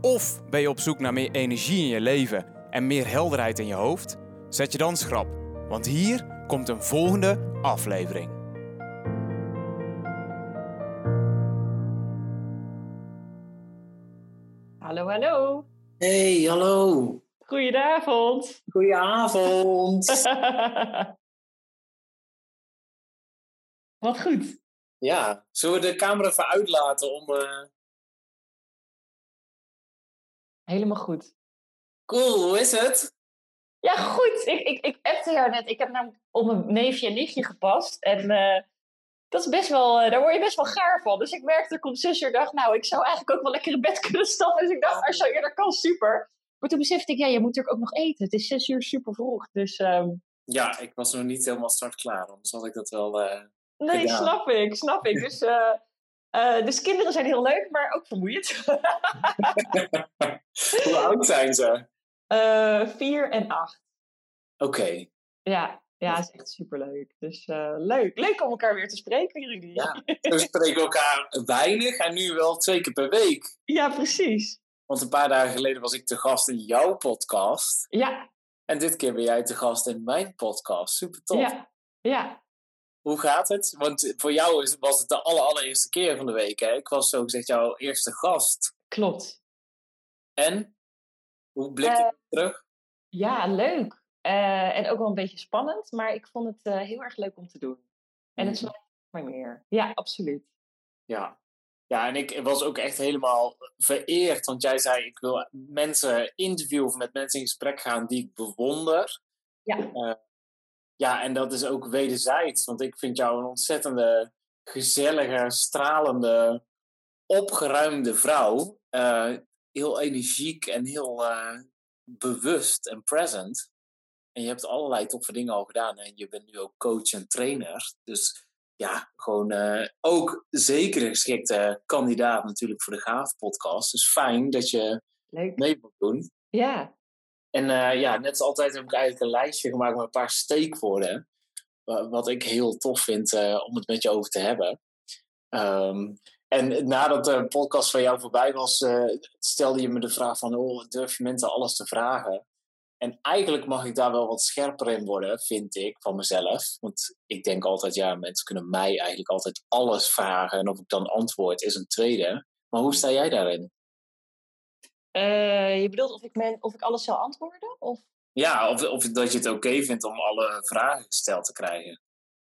Of ben je op zoek naar meer energie in je leven en meer helderheid in je hoofd? Zet je dan schrap, want hier komt een volgende aflevering. Hallo, hallo. Hey, hallo. Goedenavond. Goedenavond. Wat goed. ja, zullen we de camera even uitlaten om... eh, Helemaal goed. Cool, hoe is het? Ja, goed. Ik, ik, ik appte jou net. Ik heb namelijk op mijn neefje en nichtje gepast. En eh, dat is best wel, eh, daar word je best wel gaar van. Dus ik merkte, ik om zes uur dacht, nou, ik zou eigenlijk ook wel lekker in bed kunnen stappen. Dus ik dacht, als je eerder kan, super. Maar toen besefte ik, ja, je moet natuurlijk ook nog eten. Het is zes uur super vroeg. Dus ehm, Ja, ik was nog niet helemaal startklaar, anders had ik dat wel... eh, nee, Gedaan. snap ik, snap ik. Dus, eh, dus kinderen zijn heel leuk, maar ook vermoeiend. Hoe oud zijn ze? Oké. Eh, vier en acht. Ja, ja, het is echt superleuk. Dus eh, leuk. Leuk om elkaar weer te spreken, Rudy. Ja. We spreken elkaar weinig en nu wel twee keer per week. Ja, precies. Want een paar dagen geleden was ik te gast in jouw podcast. Ja, En dit keer ben jij te gast in mijn podcast. Super tof. ja, ja. Hoe gaat het? Want voor jou was het de aller, allereerste keer van de week. Hè? Ik was zo gezegd jouw eerste gast. Klopt. En? Hoe blik je Eh, terug? Ja, leuk. Eh, en ook wel een beetje spannend, maar ik vond het eh, heel erg leuk om te doen. En het Mhm. is maar meer. Ja, absoluut. Ja. Ja, en ik was ook echt helemaal vereerd. Want jij zei, ik wil mensen interviewen of met mensen in gesprek gaan die ik bewonder. Ja. Ja, en dat is ook wederzijds. Want ik vind jou een ontzettende, gezellige, stralende, opgeruimde vrouw. Eh, heel energiek en heel eh, bewust en present. En je hebt allerlei toffe dingen al gedaan. En je bent nu ook coach en trainer. Dus ja, gewoon eh, ook zeker een geschikte kandidaat natuurlijk voor de Gaaf podcast. Dus fijn dat je Leuk. mee wilt doen. Ja, En eh, ja, net als altijd heb ik eigenlijk een lijstje gemaakt met een paar steekwoorden. wa- Wat ik heel tof vind eh, om het met je over te hebben. Ehm, en nadat de podcast van jou voorbij was, eh, stelde je me de vraag van... Oh, durf je mensen alles te vragen? En eigenlijk mag ik daar wel wat scherper in worden, vind ik, van mezelf. Want ik denk altijd, ja, mensen kunnen mij eigenlijk altijd alles vragen. En of ik dan antwoord, is een tweede. Maar hoe sta jij daarin? Eh, je bedoelt of ik, men, of ik alles zou antwoorden? Of? Ja, of, of dat je het oké vindt om alle vragen gesteld te krijgen.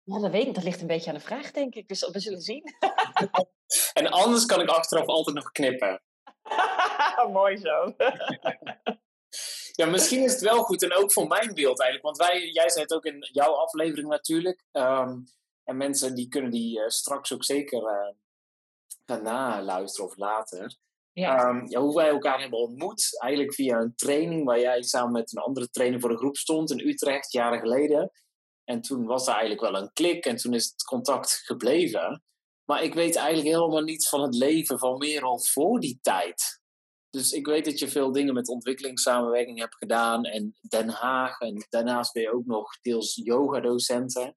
Ja, dat weet ik. Dat ligt een beetje aan de vraag, denk ik. Dus we zullen zien. En anders kan ik achteraf altijd nog knippen. Mooi zo. Ja, misschien is het wel goed en ook voor mijn beeld eigenlijk. Want wij, jij zei het ook in jouw aflevering natuurlijk. Ehm, en mensen die kunnen die eh, straks ook zeker eh, gaan naluisteren of later. Ja. Ehm, ja, hoe wij elkaar hebben ontmoet. Eigenlijk via een training waar jij samen met een andere trainer voor de groep stond in Utrecht, jaren geleden. En toen was er eigenlijk wel een klik en toen is het contact gebleven. Maar ik weet eigenlijk helemaal niets van het leven van Merel voor die tijd. Dus ik weet dat je veel dingen met ontwikkelingssamenwerking hebt gedaan en Den Haag. En daarnaast ben je ook nog deels yoga-docenten.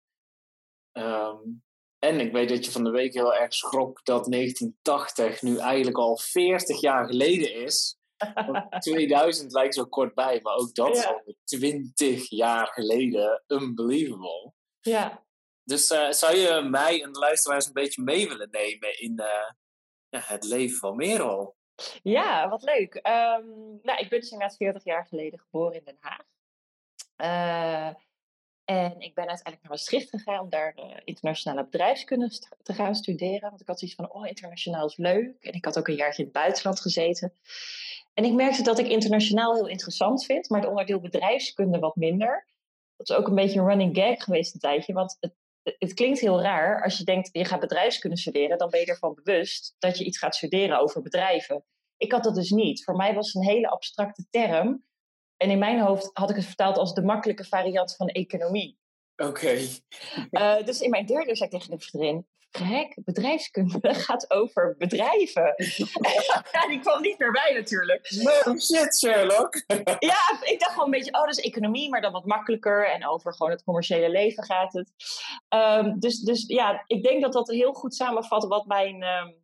En ik weet dat je van de week heel erg schrok dat 1980 nu eigenlijk al 40 jaar geleden is. Want 2000 lijkt zo kort bij, maar ook dat is al 20 jaar geleden. Unbelievable. ja. Dus eh, zou je mij en de luisteraars een beetje mee willen nemen in eh, ja, het leven van Merel? Ja, wat leuk. Ehm, nou, ik ben dus inderdaad 40 jaar geleden geboren in Den Haag. Eh, en ik ben uiteindelijk naar Maastricht gegaan om daar eh, internationale bedrijfskunde te gaan studeren. Want ik had zoiets van, oh, internationaal is leuk. En ik had ook een jaartje in het buitenland gezeten. En ik merkte dat ik internationaal heel interessant vind, maar het onderdeel bedrijfskunde wat minder. Dat is ook een beetje een running gag geweest een tijdje. Want het, het klinkt heel raar als je denkt, je gaat bedrijfskunde studeren, dan ben je ervan bewust dat je iets gaat studeren over bedrijven. Ik had dat dus niet. Voor mij was het een hele abstracte term. En in mijn hoofd had ik het vertaald als de makkelijke variant van economie. Oké. Uh, dus in mijn derde zei ik tegen de vriendin, gek, bedrijfskunde gaat over bedrijven. ja, die kwam niet meer bij natuurlijk. No shit, Sherlock. ja, ik dacht gewoon een beetje, oh, dat is economie, maar dan wat makkelijker. En over gewoon het commerciële leven gaat het. Um, dus, dus ja, ik denk dat dat heel goed samenvat wat mijn um,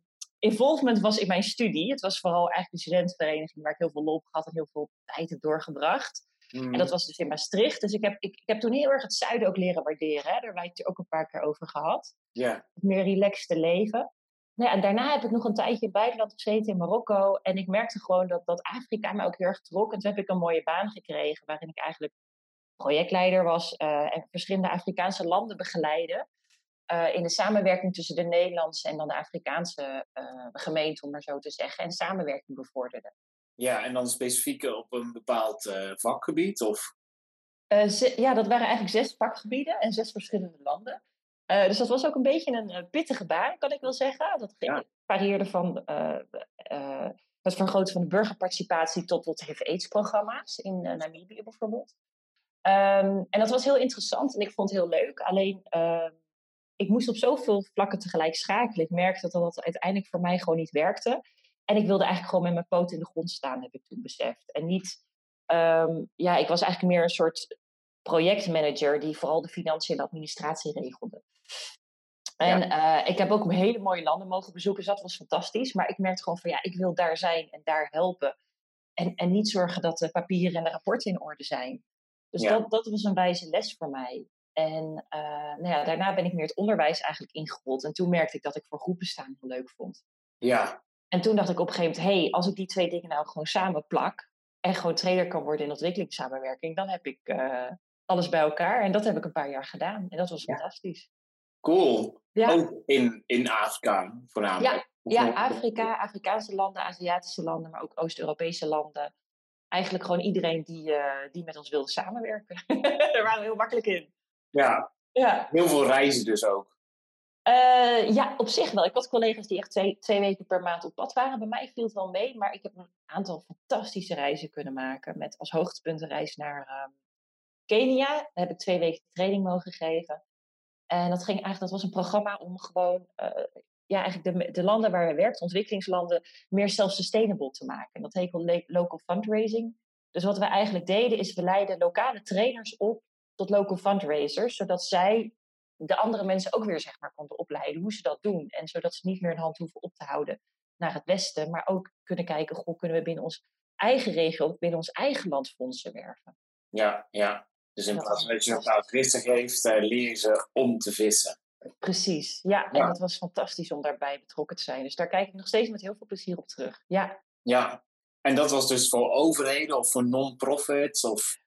involvement was in mijn studie. Het was vooral eigenlijk een studentenvereniging waar ik heel veel lol op gehad en heel veel tijd heb doorgebracht. En dat mm. was dus in Maastricht. Dus ik heb, ik, ik heb toen heel erg het zuiden ook leren waarderen. Hè. Daar wij het ook een paar keer over gehad. Ja. Meer relaxte leven. Nou ja, en daarna heb ik nog een tijdje in het buitenland gezeten in Marokko. En ik merkte gewoon dat, dat Afrika me ook heel erg trok. En toen heb ik een mooie baan gekregen waarin ik eigenlijk projectleider was uh, en verschillende Afrikaanse landen begeleide. Uh, in de samenwerking tussen de Nederlandse en dan de Afrikaanse uh, gemeente, om maar zo te zeggen. En samenwerking bevorderde. Ja, en dan specifiek op een bepaald uh, vakgebied? Of? Ja, dat waren eigenlijk zes vakgebieden en zes verschillende landen. Uh, dus dat was ook een beetje een pittige baan, kan ik wel zeggen. Dat ja. varieerde van het vergroten van de burgerparticipatie tot tot HIV-AIDS-programma's in Namibië bijvoorbeeld. Um, en dat was heel interessant en ik vond het heel leuk. Alleen, ehm, ik moest op zoveel vlakken tegelijk schakelen. Ik merkte dat dat uiteindelijk voor mij gewoon niet werkte. En ik wilde eigenlijk gewoon met mijn poot in de grond staan, heb ik toen beseft. En niet, um, ja, ik was eigenlijk meer een soort projectmanager die vooral de financiën en administratie regelde. En ja. uh, ik heb ook hele mooie landen mogen bezoeken, dus dat was fantastisch. Maar ik merkte gewoon van ja, ik wil daar zijn en daar helpen. En, en niet zorgen dat de papieren en de rapporten in orde zijn. Dus ja. dat, dat was een wijze les voor mij. En uh, nou ja, daarna ben ik meer het onderwijs eigenlijk ingerold. En toen merkte ik dat ik voor groepen staan heel leuk vond. Ja, en toen dacht ik op een gegeven moment, hé, hey, als ik die twee dingen nou gewoon samen plak en gewoon trainer kan worden in ontwikkelingssamenwerking, dan heb ik uh, alles bij elkaar. En dat heb ik een paar jaar gedaan. En dat was ja. fantastisch. Cool. Ja. Ook in, in Afrika voornamelijk. Ja, ja, Afrika, Afrikaanse landen, Aziatische landen, maar ook Oost-Europese landen. Eigenlijk gewoon iedereen die, uh, die met ons wilde samenwerken. Daar waren we heel makkelijk in. Ja. ja. Heel veel reizen dus ook. Uh, ja, op zich wel. Ik had collega's die echt twee, twee weken per maand op pad waren. Bij mij viel het wel mee, maar ik heb een aantal fantastische reizen kunnen maken. Met als hoogtepunt een reis naar uh, Kenia. Daar heb ik twee weken training mogen geven. En dat, ging eigenlijk, dat was een programma om gewoon uh, ja, eigenlijk de, de landen waar we werken, ontwikkelingslanden, meer self-sustainable te maken. En dat heet local fundraising. Dus wat we eigenlijk deden, is we leiden lokale trainers op tot local fundraisers, zodat zij de andere mensen ook weer zeg maar, konden opleiden hoe ze dat doen. En zodat ze niet meer een hand hoeven op te houden naar het westen, maar ook kunnen kijken, goh, kunnen we binnen ons eigen regio, binnen ons eigen land fondsen werven. Ja, ja. Dus in plaats van dat je naar het vissen geeft, uh, leren ze om te vissen. Precies, ja. En dat was fantastisch om daarbij betrokken te zijn. Dus daar kijk ik nog steeds met heel veel plezier op terug. Ja. Ja. En dat was dus voor overheden of voor non-profits? Of...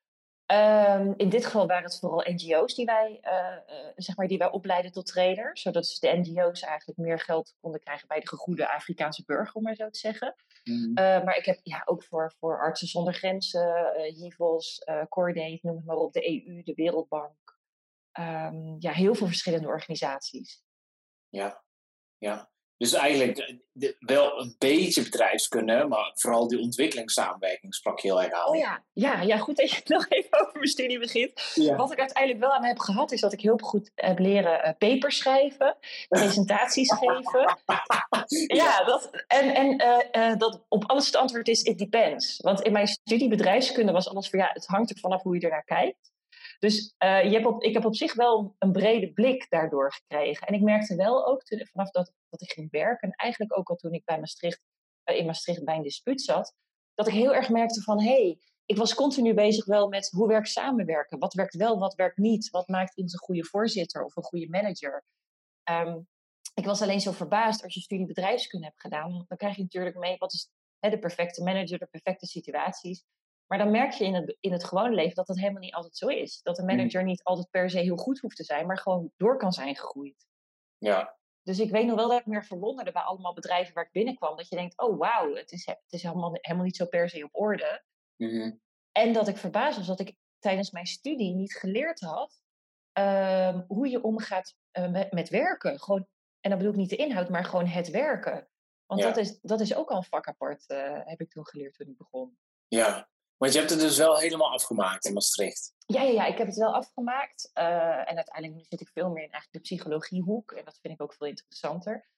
Um, in dit geval waren het vooral NGO's die wij, uh, uh, zeg maar, die wij opleiden tot trainers. Zodat de NGO's eigenlijk meer geld konden krijgen bij de gegoede Afrikaanse burger, om maar zo te zeggen. Mm. Uh, maar ik heb ja, ook voor, voor Artsen zonder Grenzen, HIVOS, Cordate, noem het maar op, de EU, de Wereldbank. Um, ja, heel veel verschillende organisaties. Ja, ja. Dus eigenlijk eh, wel een beetje bedrijfskunde, maar vooral die ontwikkelingssamenwerking sprak heel erg aan. Oh ja, ja, ja goed dat je nog even over mijn studie begint. Wat ik uiteindelijk wel aan heb gehad, is dat ik heel goed heb leren uh, papers schrijven, presentaties geven. ja, dat, en, en uh, uh, dat op alles het antwoord is, it depends. Want in mijn studie bedrijfskunde was alles van, ja, het hangt er vanaf hoe je ernaar kijkt. Dus uh, je hebt ik heb op zich wel een brede blik daardoor gekregen. En ik merkte wel ook vanaf dat, dat ik ging werken, en eigenlijk ook al toen ik bij Maastricht, uh, in Maastricht bij een dispuut zat, dat ik heel erg merkte van hé, hey, ik was continu bezig wel met hoe werkt samenwerken? Wat werkt wel, wat werkt niet? Wat maakt iemand een goede voorzitter of een goede manager? Um, ik was alleen zo verbaasd als je studie bedrijfskunde hebt gedaan. Dan krijg je natuurlijk mee wat is hè, de perfecte manager, de perfecte situaties. Maar dan merk je in het, in het gewone leven dat dat helemaal niet altijd zo is. Dat een mm. manager niet altijd per se heel goed hoeft te zijn, maar gewoon door kan zijn gegroeid. Ja. Dus ik weet nog wel dat ik me verwonderde bij allemaal bedrijven waar ik binnenkwam. Dat je denkt, oh wauw, het is, het is helemaal, helemaal niet zo per se op orde. Mm-hmm. En dat ik verbaasd was dat ik tijdens mijn studie niet geleerd had um, hoe je omgaat uh, met, met werken. Gewoon, en dan bedoel ik niet de inhoud, maar gewoon het werken. Want Ja. dat, is, dat is ook al een vak apart, eh, heb ik toen geleerd toen ik begon. Ja, want je hebt het dus wel helemaal afgemaakt in Maastricht. Ja, ja, ja, ik heb het wel afgemaakt. eh, en uiteindelijk nu zit ik veel meer in eigenlijk de psychologiehoek. En dat vind ik ook veel interessanter.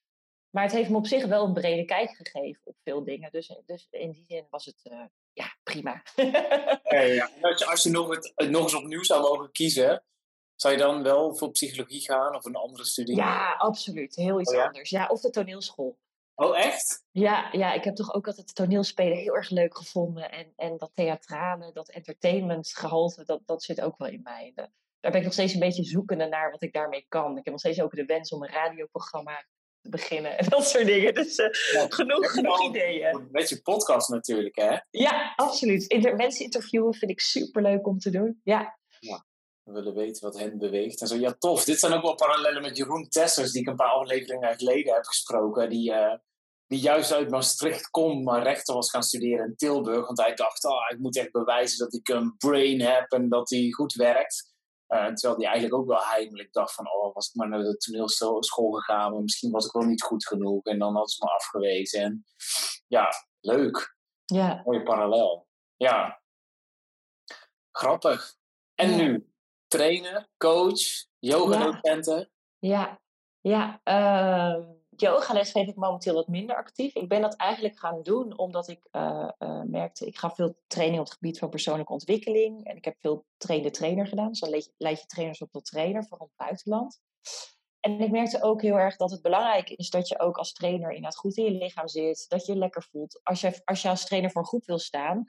Maar het heeft me op zich wel een brede kijk gegeven op veel dingen. Dus, dus in die zin was het eh, ja, prima. ja. Als je, als je nog, het, het nog eens opnieuw zou mogen kiezen, zou je dan wel voor psychologie gaan of een andere studie? ja, absoluut. Heel iets Oh ja? anders. Ja, of de toneelschool. Oh, echt? Ja, ja, ik heb toch ook altijd toneelspelen heel erg leuk gevonden. En, en dat theatrale, dat entertainmentgehalte, dat, dat zit ook wel in mij. De- daar ben ik nog steeds een beetje zoekende naar wat ik daarmee kan. Ik heb nog steeds ook de wens om een radioprogramma te beginnen en dat soort dingen. Dus eh, Ja, genoeg, genoeg ideeën. Met je podcast natuurlijk, hè? Ja, absoluut. Inter mensen interviewen vind ik super leuk om te doen. Ja, We willen weten wat hen beweegt. En zo, ja, tof. Dit zijn ook wel parallellen met Jeroen Tessers, die ik een paar afleveringen geleden heb gesproken. Die, eh, die juist uit Maastricht komt, maar rechten was gaan studeren in Tilburg. Want hij dacht, ah, ik moet echt bewijzen dat ik een brain heb en dat hij goed werkt. Eh, terwijl hij eigenlijk ook wel heimelijk dacht van, oh, was ik maar naar de toneelschool gegaan, maar misschien was ik wel niet goed genoeg. En dan had ze me afgewezen. En ja, leuk. ja. Mooie parallel. Ja. Grappig. En Ja. nu? Trainer, coach, yoga-docenten. Ja, ja. ehm yogales geef ik momenteel wat minder actief. Ik ben dat eigenlijk gaan doen omdat ik eh, eh, merkte, ik ga veel training op het gebied van persoonlijke ontwikkeling. En ik heb veel trainer-trainer gedaan. Dus dan leid je, trainers op tot trainer, vooral in het buitenland. En ik merkte ook heel erg dat het belangrijk is dat je ook als trainer inderdaad goed in je lichaam zit. Dat je je lekker voelt. Als je, als trainer voor een groep wil staan.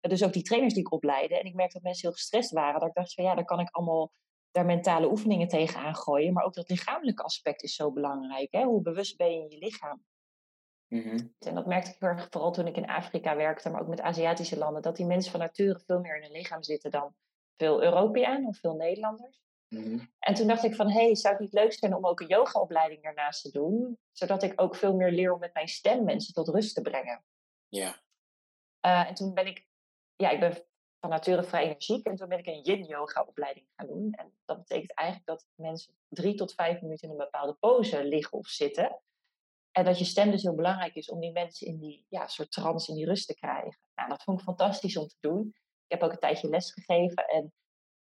Dus ook die trainers die ik opleidde. En ik merkte dat mensen heel gestrest waren. Dat ik dacht van ja, dan kan ik allemaal daar mentale oefeningen tegenaan gooien. Maar ook dat lichamelijke aspect is zo belangrijk. Hè? Hoe bewust ben je in je lichaam? Mhm. En dat merkte ik heel erg vooral toen ik in Afrika werkte, maar ook met Aziatische landen. Dat die mensen van nature veel meer in hun lichaam zitten dan veel Europeanen of veel Nederlanders. Mhm. En toen dacht ik van, hé, hey, zou het niet leuk zijn om ook een yogaopleiding daarnaast te doen? Zodat ik ook veel meer leer om met mijn stem mensen tot rust te brengen. Ja. Eh, en toen ben ik, ja, ik ben van nature vrij energiek. En toen ben ik een yin-yoga opleiding gaan doen. En dat betekent eigenlijk dat mensen drie tot vijf minuten in een bepaalde pose liggen of zitten. En dat je stem dus heel belangrijk is om die mensen in die ja, soort trance, in die rust te krijgen. Nou, dat vond ik fantastisch om te doen. Ik heb ook een tijdje les gegeven. En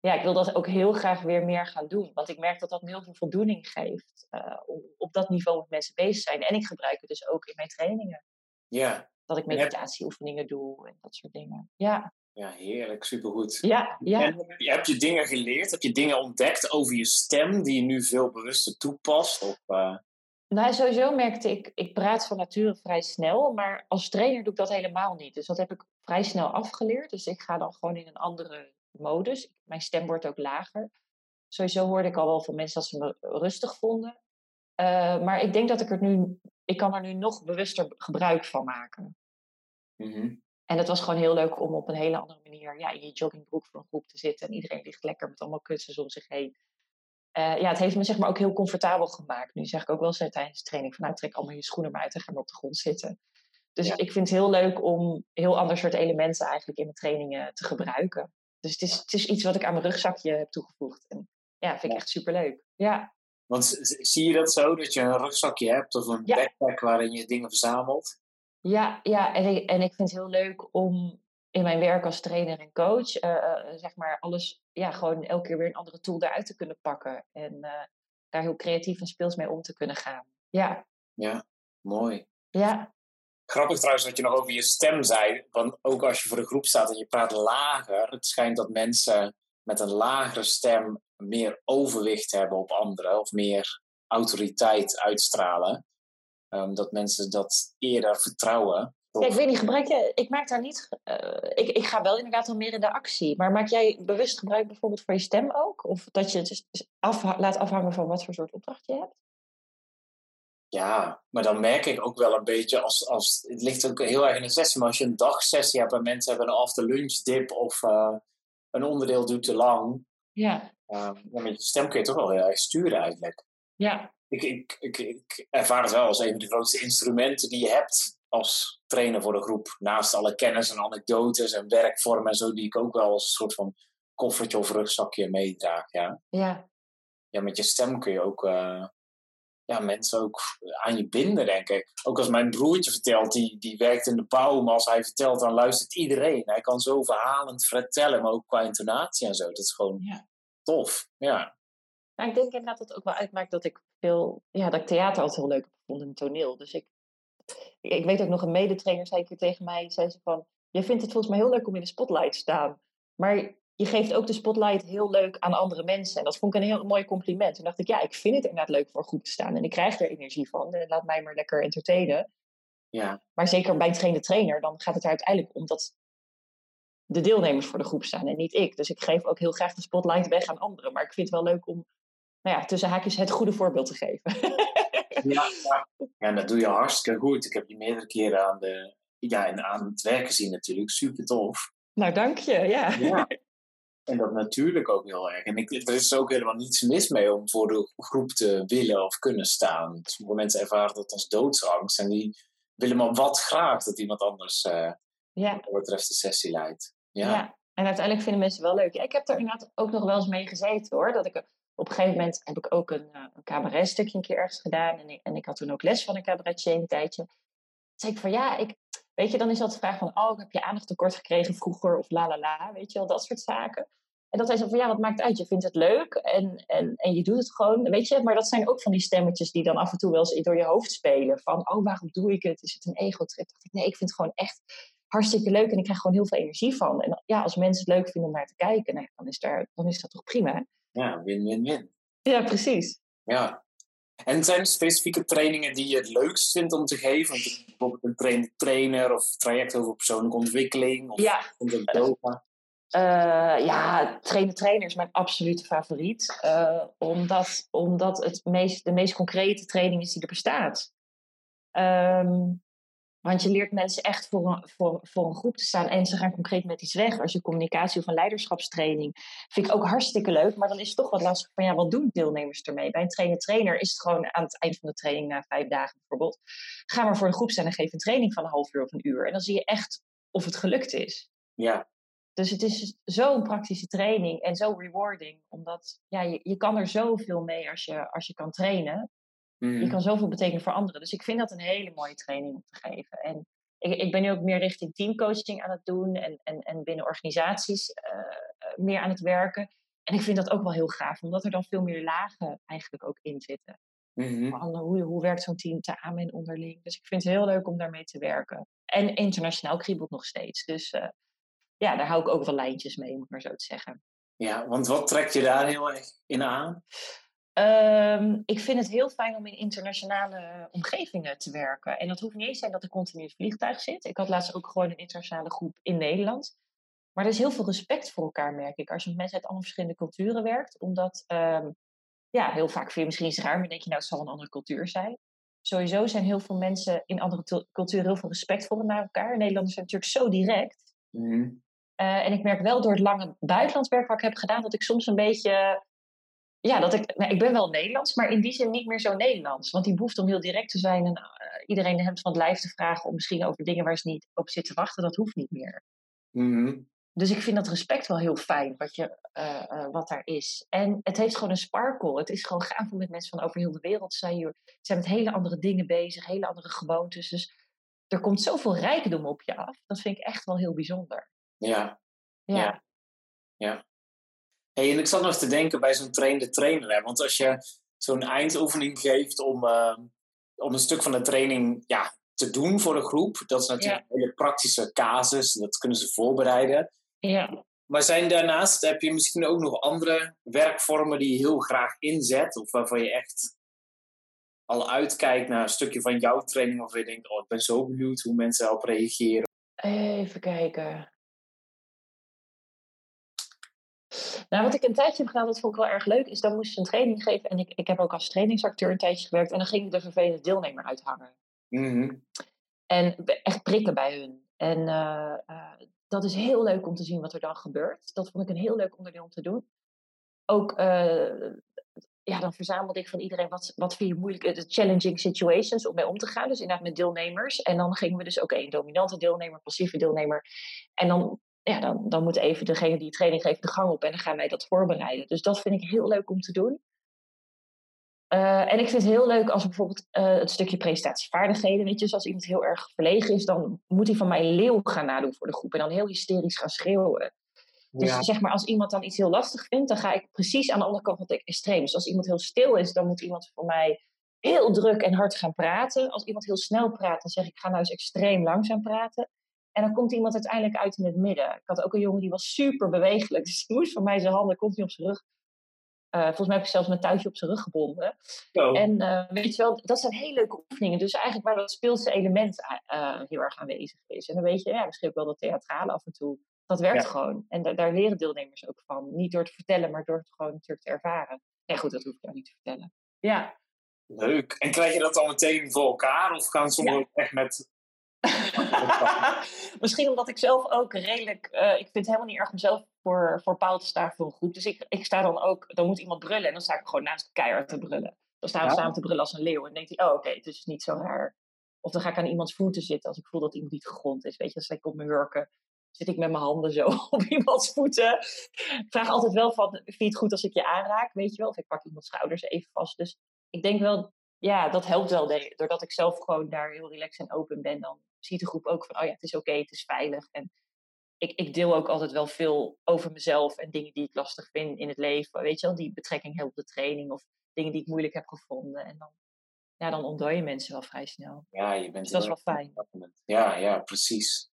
ja, ik wil dat ook heel graag weer meer gaan doen. Want ik merk dat dat me heel veel voldoening geeft. eh, om op dat niveau met mensen bezig zijn. En ik gebruik het dus ook in mijn trainingen. Ja. Dat ik meditatieoefeningen doe en dat soort dingen. Ja, ja, heerlijk. Supergoed. ja, ja. En heb je- heb je dingen geleerd? Heb je dingen ontdekt over je stem die je nu veel bewuster toepast? Of, eh, Nou, sowieso merkte ik, ik praat van nature vrij snel, maar als trainer doe ik dat helemaal niet. Dus dat heb ik vrij snel afgeleerd. Dus ik ga dan gewoon in een andere modus. Mijn stem wordt ook lager. Sowieso hoorde ik al wel van mensen dat ze me rustig vonden. Eh, maar ik denk dat ik er nu, ik kan er nu nog bewuster gebruik van maken. mhm. En het was gewoon heel leuk om op een hele andere manier ja, in je joggingbroek voor een groep te zitten. En iedereen ligt lekker met allemaal kussens om zich heen. Eh, ja, het heeft me zeg maar ook heel comfortabel gemaakt. Nu zeg ik ook wel eens tijdens de training van nou trek allemaal je schoenen maar uit en ga maar op de grond zitten. Dus Ja. ik vind het heel leuk om heel ander soort elementen eigenlijk in mijn trainingen te gebruiken. Dus het is, het is iets wat ik aan mijn rugzakje heb toegevoegd. En ja, vind ik Ja. echt superleuk. Ja, Want zie je dat zo, dat je een rugzakje hebt of een Ja. backpack waarin je dingen verzamelt? Ja, ja en, ik, en ik vind het heel leuk om in mijn werk als trainer en coach, eh, eh, zeg maar, alles, ja, gewoon elke keer weer een andere tool eruit te kunnen pakken. En eh, daar heel creatief en speels mee om te kunnen gaan. Ja, Ja, mooi. ja, Grappig trouwens dat je nog over je stem zei. Want ook als je voor een groep staat en je praat lager, het schijnt dat mensen met een lagere stem meer overwicht hebben op anderen of meer autoriteit uitstralen. Ehm, dat mensen dat eerder vertrouwen. Ja, ik weet niet, gebruik jij, ik maak daar niet, eh, ik, ik ga wel inderdaad al meer in de actie. Maar maak jij bewust gebruik bijvoorbeeld voor je stem ook? Of dat je het dus af, laat afhangen van wat voor soort opdracht je hebt? Ja, maar dan merk ik ook wel een beetje als, als het ligt ook heel erg in de sessie, maar als je een dagsessie hebt en mensen hebben een after lunch dip of eh, een onderdeel duurt te lang, Ja, dan met je stem kun je toch wel heel erg sturen eigenlijk. ja, Ik, ik, ik, ik ervaar het wel als een van de grootste instrumenten die je hebt als trainer voor de groep. Naast alle kennis en anekdotes en werkvormen en zo, die ik ook wel als een soort van koffertje of rugzakje meedraag. Ja. ja, ja, met je stem kun je ook eh, ja, mensen ook aan je binden, denk ik. Ook als mijn broertje vertelt, die, die werkt in de bouw, maar als hij vertelt, dan luistert iedereen. Hij kan zo verhalend vertellen, maar ook qua intonatie en zo. Dat is gewoon Ja. tof. Ja. Ik denk inderdaad dat het ook wel uitmaakt dat ik veel, ja, dat ik theater altijd heel leuk gevonden en toneel. Dus ik, ik, ik weet ook nog een medetrainer zei een keer tegen mij, zei ze van, je vindt het volgens mij heel leuk om in de spotlight te staan. Maar je geeft ook de spotlight heel leuk aan andere mensen. En dat vond ik een heel mooi compliment. Toen dacht ik, ja, ik vind het inderdaad leuk voor een groep te staan. En ik krijg er energie van. En laat mij maar lekker entertainen. Ja. Maar zeker bij een trainde trainer, dan gaat het er uiteindelijk om dat de deelnemers voor de groep staan en niet ik. Dus ik geef ook heel graag de spotlight weg aan anderen. Maar ik vind het wel leuk om, nou ja, tussen haakjes het goede voorbeeld te geven. Ja, ja. en dat doe je hartstikke goed. Ik heb je meerdere keren aan, de, ja, aan het werk gezien natuurlijk. Super tof. nou, dank je. Ja. Ja. En dat natuurlijk ook heel erg. En ik, er is ook helemaal niets mis mee om voor de groep te willen of kunnen staan. Sommige mensen ervaren dat als doodsangst. En die willen maar wat graag dat iemand anders eh ja. wat betreft de sessie leidt. Ja. Ja. En uiteindelijk vinden mensen wel leuk. Ja, ik heb er inderdaad ook nog wel eens mee gezeten hoor. Dat ik op een gegeven moment heb ik ook een, uh, een cabaretstukje een keer ergens gedaan. En ik, en ik had toen ook les van een cabaretier een tijdje. Toen zei ik van ja, ik, weet je, dan is dat de vraag van oh, heb je aandacht tekort gekregen vroeger of la la la, weet je wel, dat soort zaken. En dat hij zo van ja, wat maakt uit? Je vindt het leuk en, en, en je doet het gewoon, weet je. Maar dat zijn ook van die stemmetjes die dan af en toe wel eens door je hoofd spelen. Van oh, waarom doe ik het? Is het een ego-trip? nee, ik vind het gewoon echt hartstikke leuk en ik krijg gewoon heel veel energie van. En ja, als mensen het leuk vinden om naar te kijken, nou, dan, is daar, dan is dat toch prima. Ja, win-win-win. Ja, precies. Ja. En zijn er specifieke trainingen die je het leukst vindt om te geven? Want bijvoorbeeld een trainer, trainer of traject over persoonlijke ontwikkeling of Ja, yoga. Uh, ja, trainer trainer is mijn absolute favoriet. Uh, omdat, omdat het meest, de meest concrete training is die er bestaat. Um, want je leert mensen echt voor een, voor, voor een groep te staan en ze gaan concreet met iets weg. Als je communicatie of een leiderschapstraining vind ik ook hartstikke leuk. Maar dan is het toch wat lastig van ja, wat doen deelnemers ermee? Bij een trainer-trainer is het gewoon aan het eind van de training, na vijf dagen bijvoorbeeld, ga maar voor een groep staan en geef een training van een half uur of een uur. En dan zie je echt of het gelukt is. Ja. Dus het is zo'n praktische training en zo rewarding. Omdat ja, je, je kan er zoveel mee als je, als je kan trainen. Mm. Je kan zoveel betekenen voor anderen. Dus ik vind dat een hele mooie training om te geven. En ik, ik ben nu ook meer richting teamcoaching aan het doen. En, en, en binnen organisaties uh, meer aan het werken. En ik vind dat ook wel heel gaaf. Omdat er dan veel meer lagen eigenlijk ook in zitten. Mm-hmm. Hoe, hoe werkt zo'n team samen en onderling? Dus ik vind het heel leuk om daarmee te werken. En internationaal kriebelt nog steeds. Dus uh, ja, daar hou ik ook wel lijntjes mee, om het maar zo te zeggen. Ja, want wat trekt je daar heel erg in aan? Um, ik vind het heel fijn om in internationale omgevingen te werken. En dat hoeft niet eens zijn dat ik continu in het vliegtuig zit. Ik had laatst ook gewoon een internationale groep in Nederland. Maar er is heel veel respect voor elkaar, merk ik. Als je met mensen uit allemaal verschillende culturen werkt. Omdat, um, ja, heel vaak vind je misschien eens raar, maar denk je, nou, het zal een andere cultuur zijn. Sowieso zijn heel veel mensen in andere culturen heel veel respectvoller naar elkaar. Nederlanders zijn natuurlijk zo direct. Mm. Uh, en ik merk wel door het lange buitenlandswerk wat ik heb gedaan, dat ik soms een beetje ja, dat ik, nou, ik ben wel Nederlands, maar in die zin niet meer zo Nederlands. Want die behoefte om heel direct te zijn en uh, iedereen de hemd van het lijf te vragen om misschien over dingen waar ze niet op zitten te wachten, dat hoeft niet meer. Mm-hmm. Dus ik vind dat respect wel heel fijn, wat, je, uh, uh, wat daar is. En het heeft gewoon een sparkle. Het is gewoon gaaf om met mensen van over heel de wereld te zijn. Ze zijn met hele andere dingen bezig, hele andere gewoontes. Dus er komt zoveel rijkdom op je af. Dat vind ik echt wel heel bijzonder. Ja. Ja. Ja. ja. Hey, en ik zat nog te denken bij zo'n trainde trainer. Hè? Want als je zo'n eindoefening geeft om, uh, om een stuk van de training ja, te doen voor de groep, dat is natuurlijk Ja. een hele praktische casus. Dat kunnen ze voorbereiden. Ja. Maar zijn daarnaast, heb je misschien ook nog andere werkvormen die je heel graag inzet? Of waarvan je echt al uitkijkt naar een stukje van jouw training, of je denkt, oh, ik ben zo benieuwd hoe mensen daarop reageren. Even kijken. Nou, wat ik een tijdje heb gedaan, dat vond ik wel erg leuk, is dan moest je een training geven. En ik, ik heb ook als trainingsacteur een tijdje gewerkt. En dan ging ik de vervelende deelnemer uithangen. Mhm. En echt prikken bij hun. En eh, eh, dat is heel leuk om te zien wat er dan gebeurt. Dat vond ik een heel leuk onderdeel om te doen. Ook, eh, ja, dan verzamelde ik van iedereen wat, wat vind je moeilijk, eh, de challenging situations om mee om te gaan. Dus inderdaad met deelnemers. En dan gingen we dus, oké, een dominante deelnemer, passieve deelnemer. En dan, ja, dan, dan moet even degene die training geeft de gang op en dan gaan wij dat voorbereiden. Dus dat vind ik heel leuk om te doen. Uh, en ik vind het heel leuk als bijvoorbeeld uh, het stukje presentatievaardigheden, weet je, dus als iemand heel erg verlegen is, dan moet hij van mij leeuw gaan nadoen voor de groep en dan heel hysterisch gaan schreeuwen. Dus ja. zeg maar, als iemand dan iets heel lastig vindt, dan ga ik precies aan de andere kant van het extreem. Dus als iemand heel stil is, dan moet iemand voor mij heel druk en hard gaan praten. Als iemand heel snel praat, dan zeg ik, ga nou eens extreem langzaam praten. En dan komt iemand uiteindelijk uit in het midden. Ik had ook een jongen die was super bewegelijk. Dus die moest van mij zijn handen continu op zijn rug. Uh, volgens mij heb ik zelfs mijn touwtje op zijn rug gebonden. Oh. En uh, weet je wel, dat zijn hele leuke oefeningen. Dus eigenlijk waar dat speelse element uh, heel erg aanwezig is. En dan weet je, ja, misschien ook wel dat theatrale af en toe. Dat werkt gewoon. En da daar leren deelnemers ook van. Niet door te vertellen, maar door het gewoon natuurlijk te ervaren. Ja, goed, dat hoef ik jou niet te vertellen. Ja. Leuk. En krijg je dat dan meteen voor elkaar? Of gaan sommigen ja. echt met Misschien omdat ik zelf ook redelijk. Uh, ik vind het helemaal niet erg om zelf voor, voor paal te staan voor een groep. Dus ik, ik sta dan ook. Dan moet iemand brullen en dan sta ik gewoon naast keihard te brullen. Dan staan we samen te brullen als een leeuw. En dan denkt hij: oh, oké, het is niet zo raar. Of dan ga ik aan iemands voeten zitten als ik voel dat iemand niet gegrond is. Weet je, dan sta ik op mijn hurken. Zit ik met mijn handen zo op iemands voeten. Ik vraag altijd wel van: vind je het goed als ik je aanraak? Weet je wel? Of ik pak iemands schouders even vast. Dus ik denk wel ja, dat helpt wel. Doordat ik zelf gewoon daar heel relaxed en open ben, dan ziet de groep ook van, oh ja, het is oké, het is veilig. En ik, ik deel ook altijd wel veel over mezelf en dingen die ik lastig vind in het leven. Weet je wel, die betrekking heel op de training of dingen die ik moeilijk heb gevonden. En dan, ja, dan ontdooi je mensen wel vrij snel. Ja, je bent dus dat is wel fijn. Ja, ja, precies.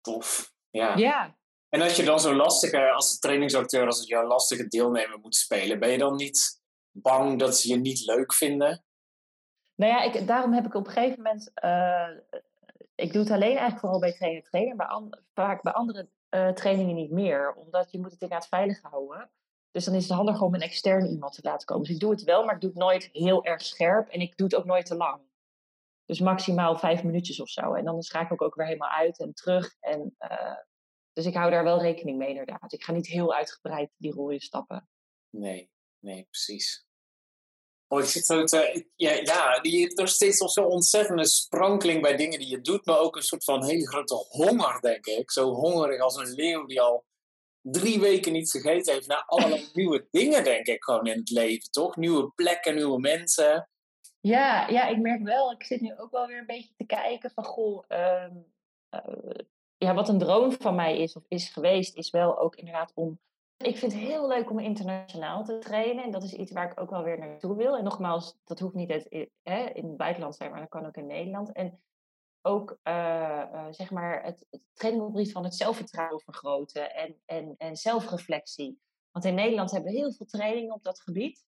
Tof. Ja. ja. En als je dan zo lastige, als trainingsacteur, als het jouw lastige deelnemer moet spelen, ben je dan niet bang dat ze je niet leuk vinden? Nou ja, ik, daarom heb ik op een gegeven moment. Uh, ik doe het alleen eigenlijk vooral bij trainer trainer, maar vaak bij andere uh, trainingen niet meer. Omdat je moet het inderdaad veilig houden. Dus dan is het handig om een externe iemand te laten komen. Dus ik doe het wel, maar ik doe het nooit heel erg scherp. En ik doe het ook nooit te lang. Dus maximaal vijf minuutjes of zo. En dan schakel ik ook weer helemaal uit en terug. En, uh, dus ik hou daar wel rekening mee inderdaad. Ik ga niet heel uitgebreid die in stappen. Nee, nee, precies. Oh, ik zit zo te, ja, ja, hebt er steeds zo'n ontzettende sprankeling bij dingen die je doet, maar ook een soort van hele grote honger, denk ik. Zo hongerig als een leeuw die al drie weken niet gegeten heeft naar allerlei nieuwe dingen, denk ik, gewoon in het leven, toch? Nieuwe plekken, nieuwe mensen. Ja, ja, ik merk wel, ik zit nu ook wel weer een beetje te kijken van, goh, uh, uh, ja, wat een droom van mij is of is geweest, is wel ook inderdaad om ik vind het heel leuk om internationaal te trainen. En dat is iets waar ik ook wel weer naartoe wil. En nogmaals, dat hoeft niet het, hè, in het buitenland te zijn, maar dat kan ook in Nederland. En ook uh, uh, zeg maar het, het van het zelfvertrouwen vergroten en, en, en zelfreflectie. Want in Nederland hebben we heel veel trainingen op dat gebied.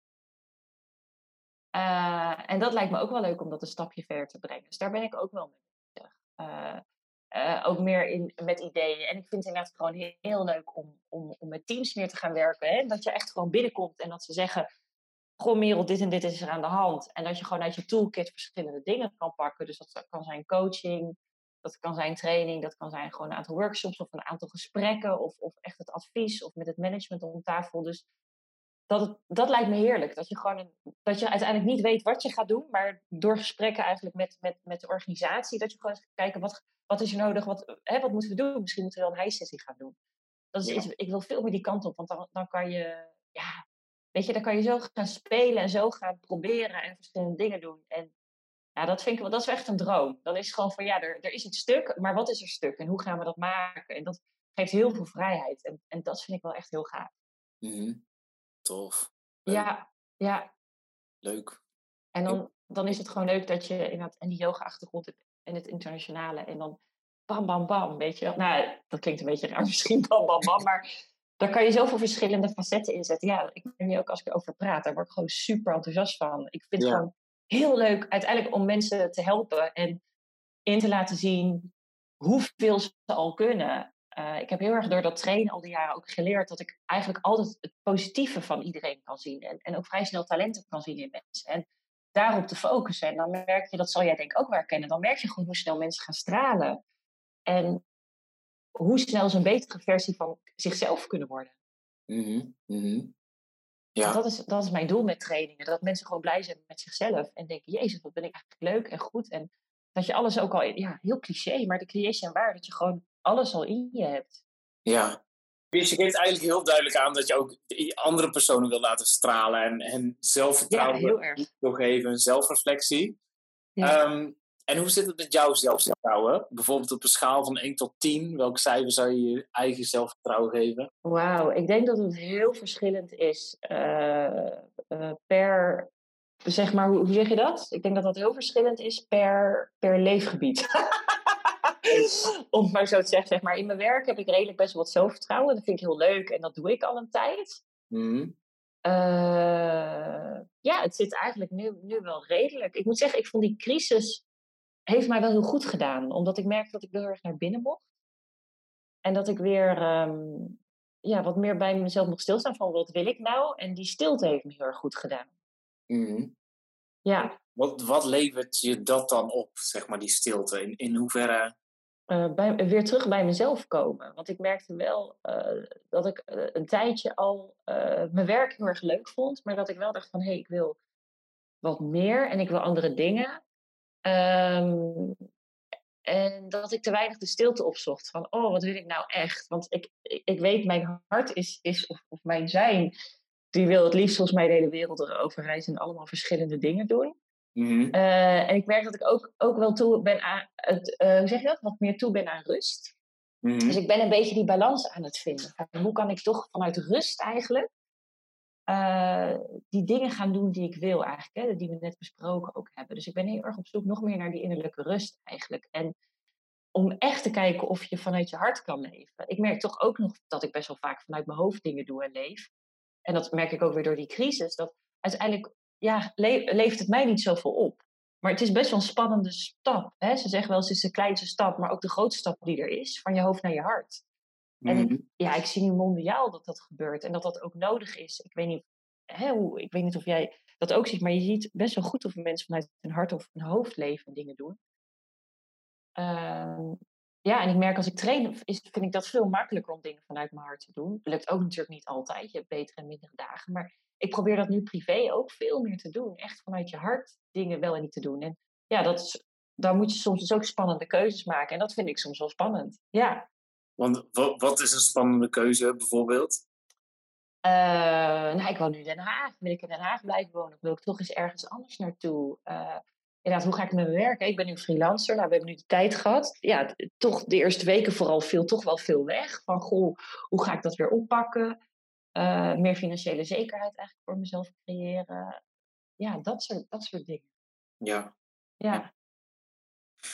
En dat lijkt me ook wel leuk om dat een stapje verder te brengen. Dus daar ben ik ook wel mee bezig. Uh, ook meer in, met ideeën. En ik vind het inderdaad gewoon heel, heel leuk om, om, om met teams meer te gaan werken. Hè? Dat je echt gewoon binnenkomt en dat ze zeggen: Goh, Merel, dit en dit is er aan de hand. En dat je gewoon uit je toolkit verschillende dingen kan pakken. Dus dat kan zijn coaching, dat kan zijn training, dat kan zijn gewoon een aantal workshops of een aantal gesprekken. Of, of echt het advies of met het management om tafel. Dus dat, het, dat lijkt me heerlijk. Dat je gewoon dat je uiteindelijk niet weet wat je gaat doen, maar door gesprekken eigenlijk met, met, met de organisatie, dat je gewoon gaat kijken wat, wat is er nodig, wat, hè, wat moeten we doen? Misschien moeten we wel een hijsessie gaan doen. Dat is iets, ik wil veel meer die kant op, want dan, dan kan je, ja, weet je, dan kan je zo gaan spelen en zo gaan proberen en verschillende dingen doen. En ja, dat vind ik wel, dat is echt een droom. Dan is het gewoon van, ja, er, er is iets stuk, maar wat is er stuk en hoe gaan we dat maken? En dat geeft heel veel vrijheid. En, en dat vind ik wel echt heel gaaf. Mm Tof. Ja, ja. Leuk. En dan, dan is het gewoon leuk dat je inderdaad en die yoga-achtergrond hebt en het internationale. En dan bam, bam, bam, weet je Nou, dat klinkt een beetje raar misschien, bam, bam, bam. Maar daar kan je zoveel verschillende facetten in zetten. Ja, ik ben nu ook als ik erover praat, daar word ik gewoon super enthousiast van. Ik vind het gewoon heel leuk uiteindelijk om mensen te helpen en in te laten zien hoeveel ze al kunnen. Uh, ik heb heel erg door dat trainen al die jaren ook geleerd dat ik eigenlijk altijd het positieve van iedereen kan zien. En, en ook vrij snel talenten kan zien in mensen. En daarop te focussen. En dan merk je, dat zal jij denk ik ook wel herkennen, dan merk je gewoon hoe snel mensen gaan stralen. En hoe snel ze een betere versie van zichzelf kunnen worden. Mm -hmm. Ja. Dat, is, dat is mijn doel met trainingen. Dat mensen gewoon blij zijn met zichzelf. En denken, jezus, wat ben ik eigenlijk leuk en goed. En dat je alles ook al, ja, heel cliché, maar de clichés zijn waar. Dat je gewoon alles al in je hebt. Ja, Dus je geeft eigenlijk heel duidelijk aan dat je ook andere personen wil laten stralen en, en zelfvertrouwen ja, heel erg. wil geven, zelfreflectie. Ja. Um, en hoe zit het met jouw zelfvertrouwen? Bijvoorbeeld op een schaal van 1 tot 10, welk cijfer zou je je eigen zelfvertrouwen geven? Wauw, ik denk dat het heel verschillend is uh, uh, per, zeg maar, hoe, hoe, zeg je dat? Ik denk dat dat heel verschillend is per, per leefgebied. Om het maar zo te zeggen, zeg maar. In mijn werk heb ik redelijk best wel wat zelfvertrouwen. Dat vind ik heel leuk en dat doe ik al een tijd. Mm. Uh, ja, het zit eigenlijk nu, nu wel redelijk. Ik moet zeggen, ik vond die crisis heeft mij wel heel goed gedaan. Omdat ik merkte dat ik heel erg naar binnen mocht. En dat ik weer um, ja, wat meer bij mezelf mocht stilstaan van wat wil ik nou? En die stilte heeft me heel erg goed gedaan. Mm. Ja. Wat, wat levert je dat dan op, zeg maar, die stilte? In, in hoeverre... Uh, bij, weer terug bij mezelf komen. Want ik merkte wel uh, dat ik uh, een tijdje al mijn werk heel erg leuk vond. Maar dat ik wel dacht van, hé, hey, ik wil wat meer en ik wil andere dingen. Um, en dat ik te weinig de stilte opzocht. Van, oh, wat wil ik nou echt? Want ik, ik weet, mijn hart is, is of, of mijn zijn, die wil het liefst volgens mij de hele wereld erover reizen en allemaal verschillende dingen doen. Mm -hmm. uh, en ik merk dat ik ook, ook wel toe ben aan, het, uh, hoe zeg je dat? Wat meer toe ben aan rust. Mm -hmm. Dus ik ben een beetje die balans aan het vinden. Hoe kan ik toch vanuit rust eigenlijk uh, die dingen gaan doen die ik wil eigenlijk, hè, die we net besproken ook hebben. Dus ik ben heel erg op zoek nog meer naar die innerlijke rust eigenlijk. En om echt te kijken of je vanuit je hart kan leven. Ik merk toch ook nog dat ik best wel vaak vanuit mijn hoofd dingen doe en leef. En dat merk ik ook weer door die crisis. Dat uiteindelijk ja, le leeft het mij niet zoveel op. Maar het is best wel een spannende stap. Hè? Ze zeggen wel het is de kleinste stap, maar ook de grootste stap die er is. Van je hoofd naar je hart. En ik, mhm. ja, ik zie nu mondiaal dat dat gebeurt en dat dat ook nodig is. Ik weet niet, hè, hoe, ik weet niet of jij dat ook ziet, maar je ziet best wel goed of mensen vanuit hun hart of hun hoofd leven en dingen doen. Uh, ja, en ik merk als ik train, is, vind ik dat veel makkelijker om dingen vanuit mijn hart te doen. lukt ook natuurlijk niet altijd, je hebt betere en mindere dagen. Maar ik probeer dat nu privé ook veel meer te doen. Echt vanuit je hart dingen wel en niet te doen. En ja, dat is, daar moet je soms dus ook spannende keuzes maken. En dat vind ik soms wel spannend. Ja. Want wat is een spannende keuze bijvoorbeeld? Uh, nou, ik woon nu in Den Haag. Wil ik in Den Haag blijven wonen? Of wil ik toch eens ergens anders naartoe? Uh, inderdaad, hoe ga ik met mijn werken? Ik ben nu freelancer. Nou, we hebben nu de tijd gehad. Ja, toch de eerste weken vooral viel toch wel veel weg. Van, goh, hoe ga ik dat weer oppakken? Uh, meer financiële zekerheid eigenlijk voor mezelf creëren. Ja, dat soort, dat soort dingen. Ja. Ja.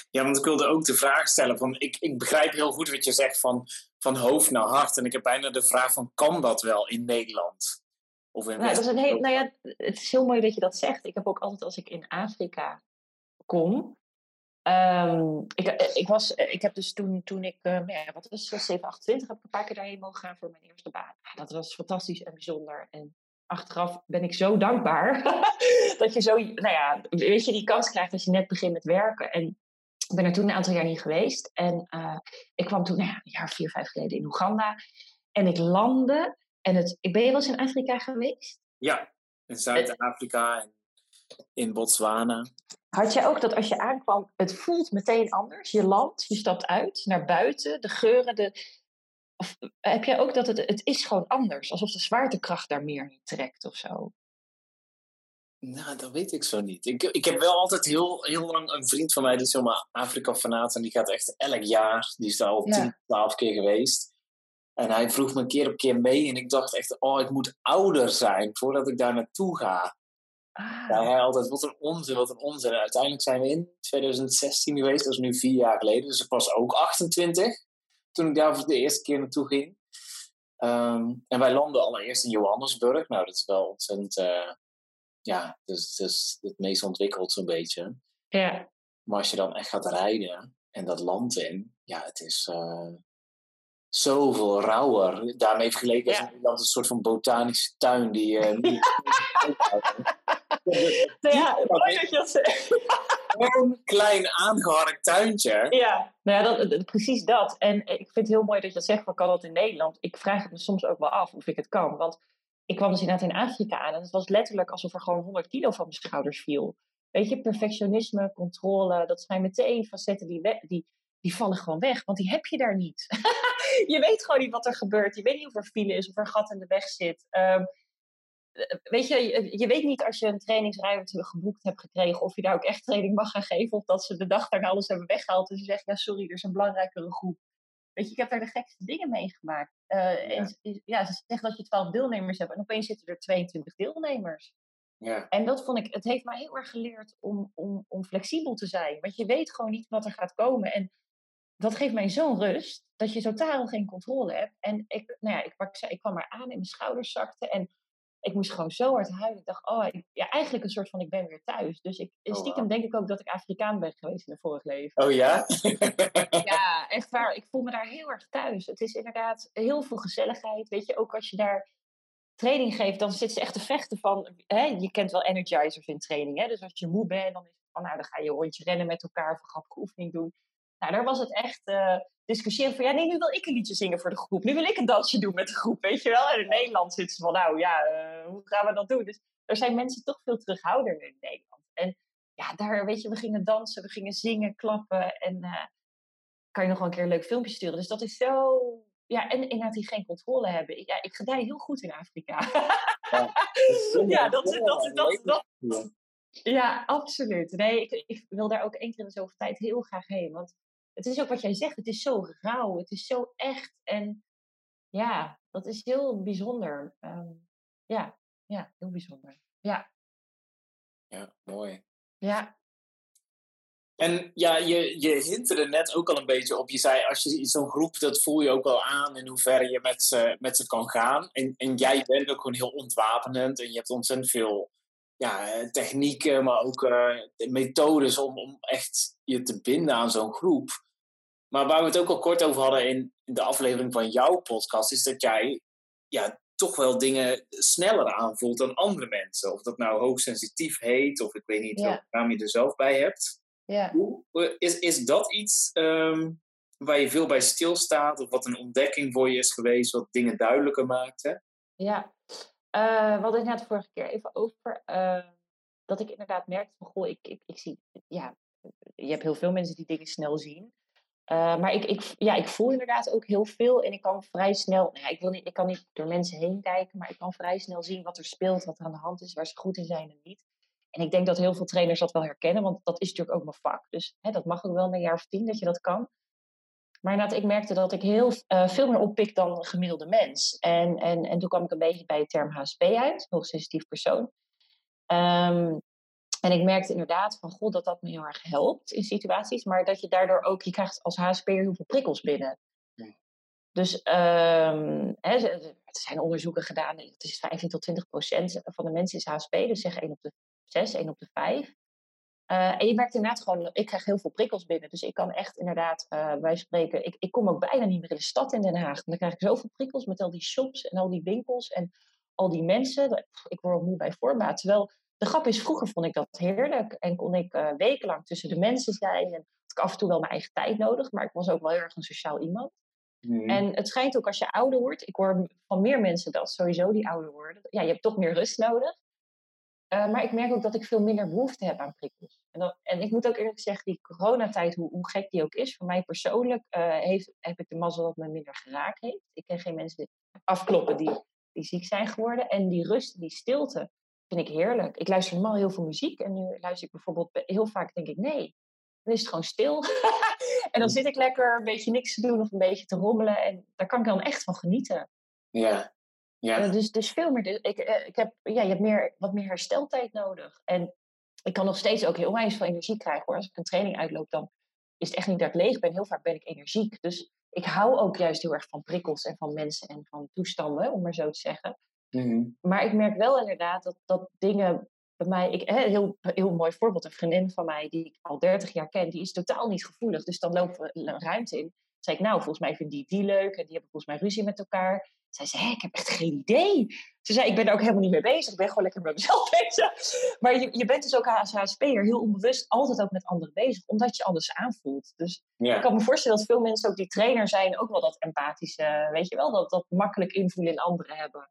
Ja, want ik wilde ook de vraag stellen van, ik, ik begrijp heel goed wat je zegt van, van hoofd naar hart. En ik heb bijna de vraag van, kan dat wel in Nederland? Of in nou, dat is een heel, nou ja, het is heel mooi dat je dat zegt. Ik heb ook altijd als ik in Afrika kom, Um, ik, ik, was, ik heb dus toen, toen ik, uh, ja, wat was 7, 28, heb ik een paar keer daarheen mogen gaan voor mijn eerste baan. dat was fantastisch en bijzonder. En achteraf ben ik zo dankbaar dat je zo, nou ja, weet je, die kans krijgt als je net begint met werken. En ik ben er toen een aantal jaar niet geweest. En uh, ik kwam toen, nou ja, een jaar, vier, vijf geleden in Oeganda. En ik landde. En het, ik ben je wel eens in Afrika geweest? Ja, in Zuid-Afrika en in Botswana. Had je ook dat als je aankwam, het voelt meteen anders? Je landt, je stapt uit, naar buiten, de geuren, de... Of, heb jij ook dat het, het is gewoon anders? Alsof de zwaartekracht daar meer niet trekt of zo? Nou, dat weet ik zo niet. Ik, ik heb wel altijd heel, heel lang een vriend van mij, die is zomaar Afrika-fanaat. En die gaat echt elk jaar, die is daar al tien, twaalf keer geweest. En hij vroeg me een keer op keer mee. En ik dacht echt, oh, ik moet ouder zijn voordat ik daar naartoe ga. Ah. Ja, hij altijd, wat een onzin, wat een onzin. Uiteindelijk zijn we in 2016 geweest, dat is nu vier jaar geleden. Dus ik was ook 28 toen ik daar voor de eerste keer naartoe ging. Um, en wij landen allereerst in Johannesburg. Nou, dat is wel ontzettend uh, ja, dus, dus het meest ontwikkeld zo'n beetje. Ja. Maar als je dan echt gaat rijden en dat land in, ja, het is uh, zoveel rauwer. Daarmee vergeleken ja. is Nederland een soort van botanische tuin die uh, niet. ja, mooi dat je dat zegt. Een klein aangeharkt tuintje. Ja, nou ja, dat, precies dat. En ik vind het heel mooi dat je dat zegt, van kan dat in Nederland? Ik vraag het me soms ook wel af of ik het kan. Want ik kwam dus inderdaad in Afrika aan en het was letterlijk alsof er gewoon 100 kilo van mijn schouders viel. Weet je, perfectionisme, controle, dat zijn meteen facetten die, die, die vallen gewoon weg, want die heb je daar niet. je weet gewoon niet wat er gebeurt. Je weet niet of er file is, of er gat in de weg zit. Um, weet je, je, weet niet als je een trainingsruimte geboekt hebt gekregen, of je daar ook echt training mag gaan geven, of dat ze de dag daarna alles hebben weggehaald. En ze zeggen, ja sorry, er is een belangrijkere groep. Weet je, ik heb daar de gekste dingen meegemaakt. Uh, ja. En, ja, ze zeggen dat je 12 deelnemers hebt en opeens zitten er 22 deelnemers. Ja. En dat vond ik, het heeft mij heel erg geleerd om, om, om flexibel te zijn. Want je weet gewoon niet wat er gaat komen. En dat geeft mij zo'n rust dat je totaal geen controle hebt. En ik, nou ja, ik, ik kwam maar aan en mijn schouders zakten. En ik moest gewoon zo hard huilen. Ik dacht, oh, ja, eigenlijk een soort van ik ben weer thuis. Dus ik, oh, stiekem denk ik ook dat ik Afrikaan ben geweest in het vorig leven. Oh ja? ja, echt waar. Ik voel me daar heel erg thuis. Het is inderdaad heel veel gezelligheid. Weet je, ook als je daar training geeft, dan zit ze echt te vechten van... Hè, je kent wel energizers in training. Hè? Dus als je moe bent, dan is het van, nou, dan ga je een rondje rennen met elkaar of een grappige oefening doen. Nou, daar was het echt uh, discussiëren van, ja, nee, nu wil ik een liedje zingen voor de groep. Nu wil ik een dansje doen met de groep, weet je wel. En in Nederland zitten ze van, nou ja, uh, hoe gaan we dat doen? Dus er zijn mensen toch veel terughoudender in Nederland. En ja, daar, weet je, we gingen dansen, we gingen zingen, klappen. En uh, kan je nog wel een keer een leuk filmpje sturen. Dus dat is zo... Ja, en inderdaad die geen controle hebben. Ja, ik gedij heel goed in Afrika. Ja, ja dat, dat, dat, dat, dat, ja, absoluut. Nee, ik, ik, wil daar ook één keer in de zoveel tijd heel graag heen. Want het is ook wat jij zegt, het is zo rauw, het is zo echt. En ja, dat is heel bijzonder. Um, ja, ja, heel bijzonder. Ja. Ja, mooi. Ja. En ja, je, je hintte er net ook al een beetje op. Je zei, als je zo'n groep, dat voel je ook wel aan in hoeverre je met ze, met ze kan gaan. En, en jij bent ook gewoon heel ontwapenend en je hebt ontzettend veel ja, technieken, maar ook uh, methodes om, om echt je te binden aan zo'n groep. Maar waar we het ook al kort over hadden in, in de aflevering van jouw podcast, is dat jij ja, toch wel dingen sneller aanvoelt dan andere mensen. Of dat nou hoogsensitief heet, of ik weet niet welke je er zelf bij hebt. Ja. Hoe, is, is dat iets um, waar je veel bij stilstaat, of wat een ontdekking voor je is geweest, wat dingen duidelijker maakt? Hè? Ja, we hadden het net vorige keer even over. Uh, dat ik inderdaad merkte van, goh, ik, ik, ik zie, ja, je hebt heel veel mensen die dingen snel zien. Uh, maar ik, ik, ja, ik voel inderdaad ook heel veel en ik kan vrij snel, nou ja, ik, wil niet, ik kan niet door mensen heen kijken, maar ik kan vrij snel zien wat er speelt, wat er aan de hand is, waar ze goed in zijn en niet. En ik denk dat heel veel trainers dat wel herkennen, want dat is natuurlijk ook mijn vak. Dus hè, dat mag ook wel een jaar of tien dat je dat kan. Maar inderdaad, ik merkte dat ik heel, uh, veel meer oppik dan een gemiddelde mens. En, en, en toen kwam ik een beetje bij de term HSP uit, hoogsensitief persoon. Um, en ik merkte inderdaad van, god, dat dat me heel erg helpt in situaties. Maar dat je daardoor ook, je krijgt als HSP'er heel veel prikkels binnen. Dus um, hè, er zijn onderzoeken gedaan, het is 15 tot 20 procent van de mensen is HSP. Dus zeg 1 op de 6, 1 op de 5. Uh, en je merkt inderdaad gewoon, ik krijg heel veel prikkels binnen. Dus ik kan echt inderdaad, uh, wij spreken, ik, ik kom ook bijna niet meer in de stad in Den Haag. Dan krijg ik zoveel prikkels met al die shops en al die winkels en al die mensen. Ik word moe bij voorbaat. Terwijl de grap is, vroeger vond ik dat heerlijk. En kon ik uh, wekenlang tussen de mensen zijn. En had ik af en toe wel mijn eigen tijd nodig. Maar ik was ook wel heel erg een sociaal iemand. Mm. En het schijnt ook als je ouder wordt. Ik hoor van meer mensen dat sowieso die ouder worden. Ja, je hebt toch meer rust nodig. Uh, maar ik merk ook dat ik veel minder behoefte heb aan prikkels. En, dat, en ik moet ook eerlijk zeggen, die coronatijd, hoe, hoe gek die ook is, voor mij persoonlijk uh, heeft, heb ik de mazzel dat me minder geraakt heeft. Ik ken geen mensen afkloppen die, die ziek zijn geworden. En die rust, die stilte, vind ik heerlijk. Ik luister normaal heel veel muziek en nu luister ik bijvoorbeeld heel vaak denk ik nee. Dan is het gewoon stil. en dan zit ik lekker een beetje niks te doen of een beetje te rommelen. En daar kan ik dan echt van genieten. Ja. Ja. Uh, dus, dus veel meer. Ik, uh, ik heb, ja, je hebt meer, wat meer hersteltijd nodig. En ik kan nog steeds ook heel veel energie krijgen hoor. Als ik een training uitloop, dan is het echt niet dat ik leeg ben. Heel vaak ben ik energiek. Dus ik hou ook juist heel erg van prikkels en van mensen en van toestanden, om maar zo te zeggen. Mhm. Maar ik merk wel inderdaad dat, dat dingen bij mij, ik, hè, heel, heel mooi voorbeeld, een vriendin van mij die ik al 30 jaar ken, die is totaal niet gevoelig. Dus dan lopen we een ruimte in. Zeg ik, nou, volgens mij vindt die die leuk en die hebben volgens mij ruzie met elkaar. Zij zei, ik heb echt geen idee. Ze zei, ik ben er ook helemaal niet mee bezig. Ik ben gewoon lekker met mezelf bezig. Maar je, je bent dus ook als HSP'er heel onbewust altijd ook met anderen bezig. Omdat je anders aanvoelt. Dus ik kan me voorstellen dat veel mensen ook die trainer zijn. Ook wel dat empathische, weet je wel. Dat, dat makkelijk invoelen in anderen hebben.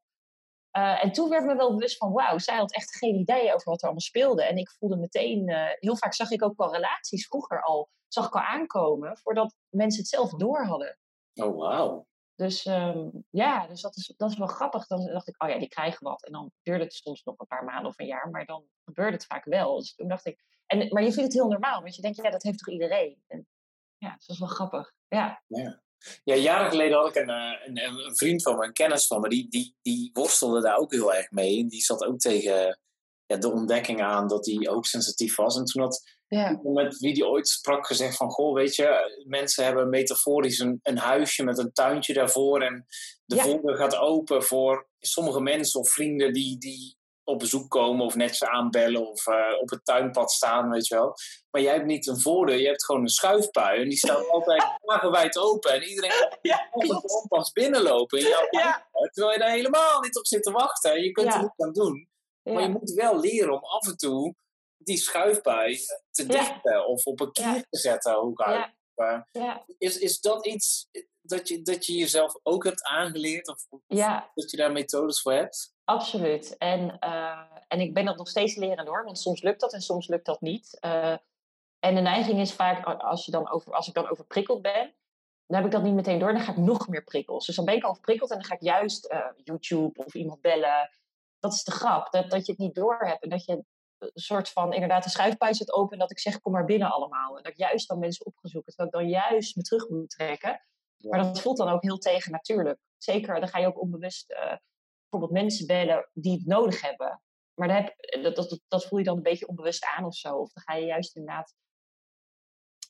Uh, en toen werd me wel bewust van, wauw, zij had echt geen idee over wat er allemaal speelde. En ik voelde meteen, uh, heel vaak zag ik ook wel relaties vroeger al, zag ik al aankomen, voordat mensen het zelf door hadden. Oh, wauw. Dus ehm, ja, dus dat is, dat is wel grappig. Dan dacht ik, oh ja, die krijgen wat. En dan duurde het soms nog een paar maanden of een jaar, maar dan gebeurde het vaak wel. Dus toen dacht ik, en, maar je vindt het heel normaal, want je denkt, ja, dat heeft toch iedereen? En, ja, dus dat is wel grappig. Ja. ja. Ja, jaren geleden had ik een, eh, een, een, vriend van me, een kennis van me, die, die, die worstelde daar ook heel erg mee. En die zat ook tegen ja, de ontdekking aan dat hij ook sensitief was. En toen had ja. met wie die ooit sprak gezegd van, goh, weet je, mensen hebben metaforisch een, een huisje met een tuintje daarvoor en de ja. voordeur gaat open voor sommige mensen of vrienden die, die op bezoek komen of net ze aanbellen of uh, op het tuinpad staan, weet je wel. Maar jij hebt niet een voordeur, je hebt gewoon een schuifpui en die staat altijd wagenwijd open en iedereen kan ja, pas binnenlopen in jouw ja. terwijl je daar helemaal niet op zit te wachten. Je kunt er niets aan doen. Maar je moet wel leren om af en toe die schuifpui te dichten of op een kier te zetten. Hoe ja. Is, is dat iets dat je, dat je jezelf ook hebt aangeleerd? Of, dat je daar methodes voor hebt? Absoluut. En, uh, en ik ben dat nog steeds leren hoor. Want soms lukt dat en soms lukt dat niet. Uh, en de neiging is vaak, als, je dan over, als ik dan overprikkeld ben, dan heb ik dat niet meteen door. Dan ga ik nog meer prikkels. Dus dan ben ik al overprikkeld en dan ga ik juist uh, YouTube of iemand bellen. Dat is de grap. Dat, dat je het niet door hebt. En dat je soort van inderdaad de schuifpui zit open. En dat ik zeg, kom maar binnen allemaal. En dat ik juist dan mensen op ga zoeken. Dat ik dan juist me terug moet trekken. Maar dat voelt dan ook heel tegennatuurlijk. Zeker, dan ga je ook onbewust uh, bijvoorbeeld mensen bellen die het nodig hebben. Maar heb, dat, dat, dat, voel je dan een beetje onbewust aan of zo. Of dan ga je juist inderdaad.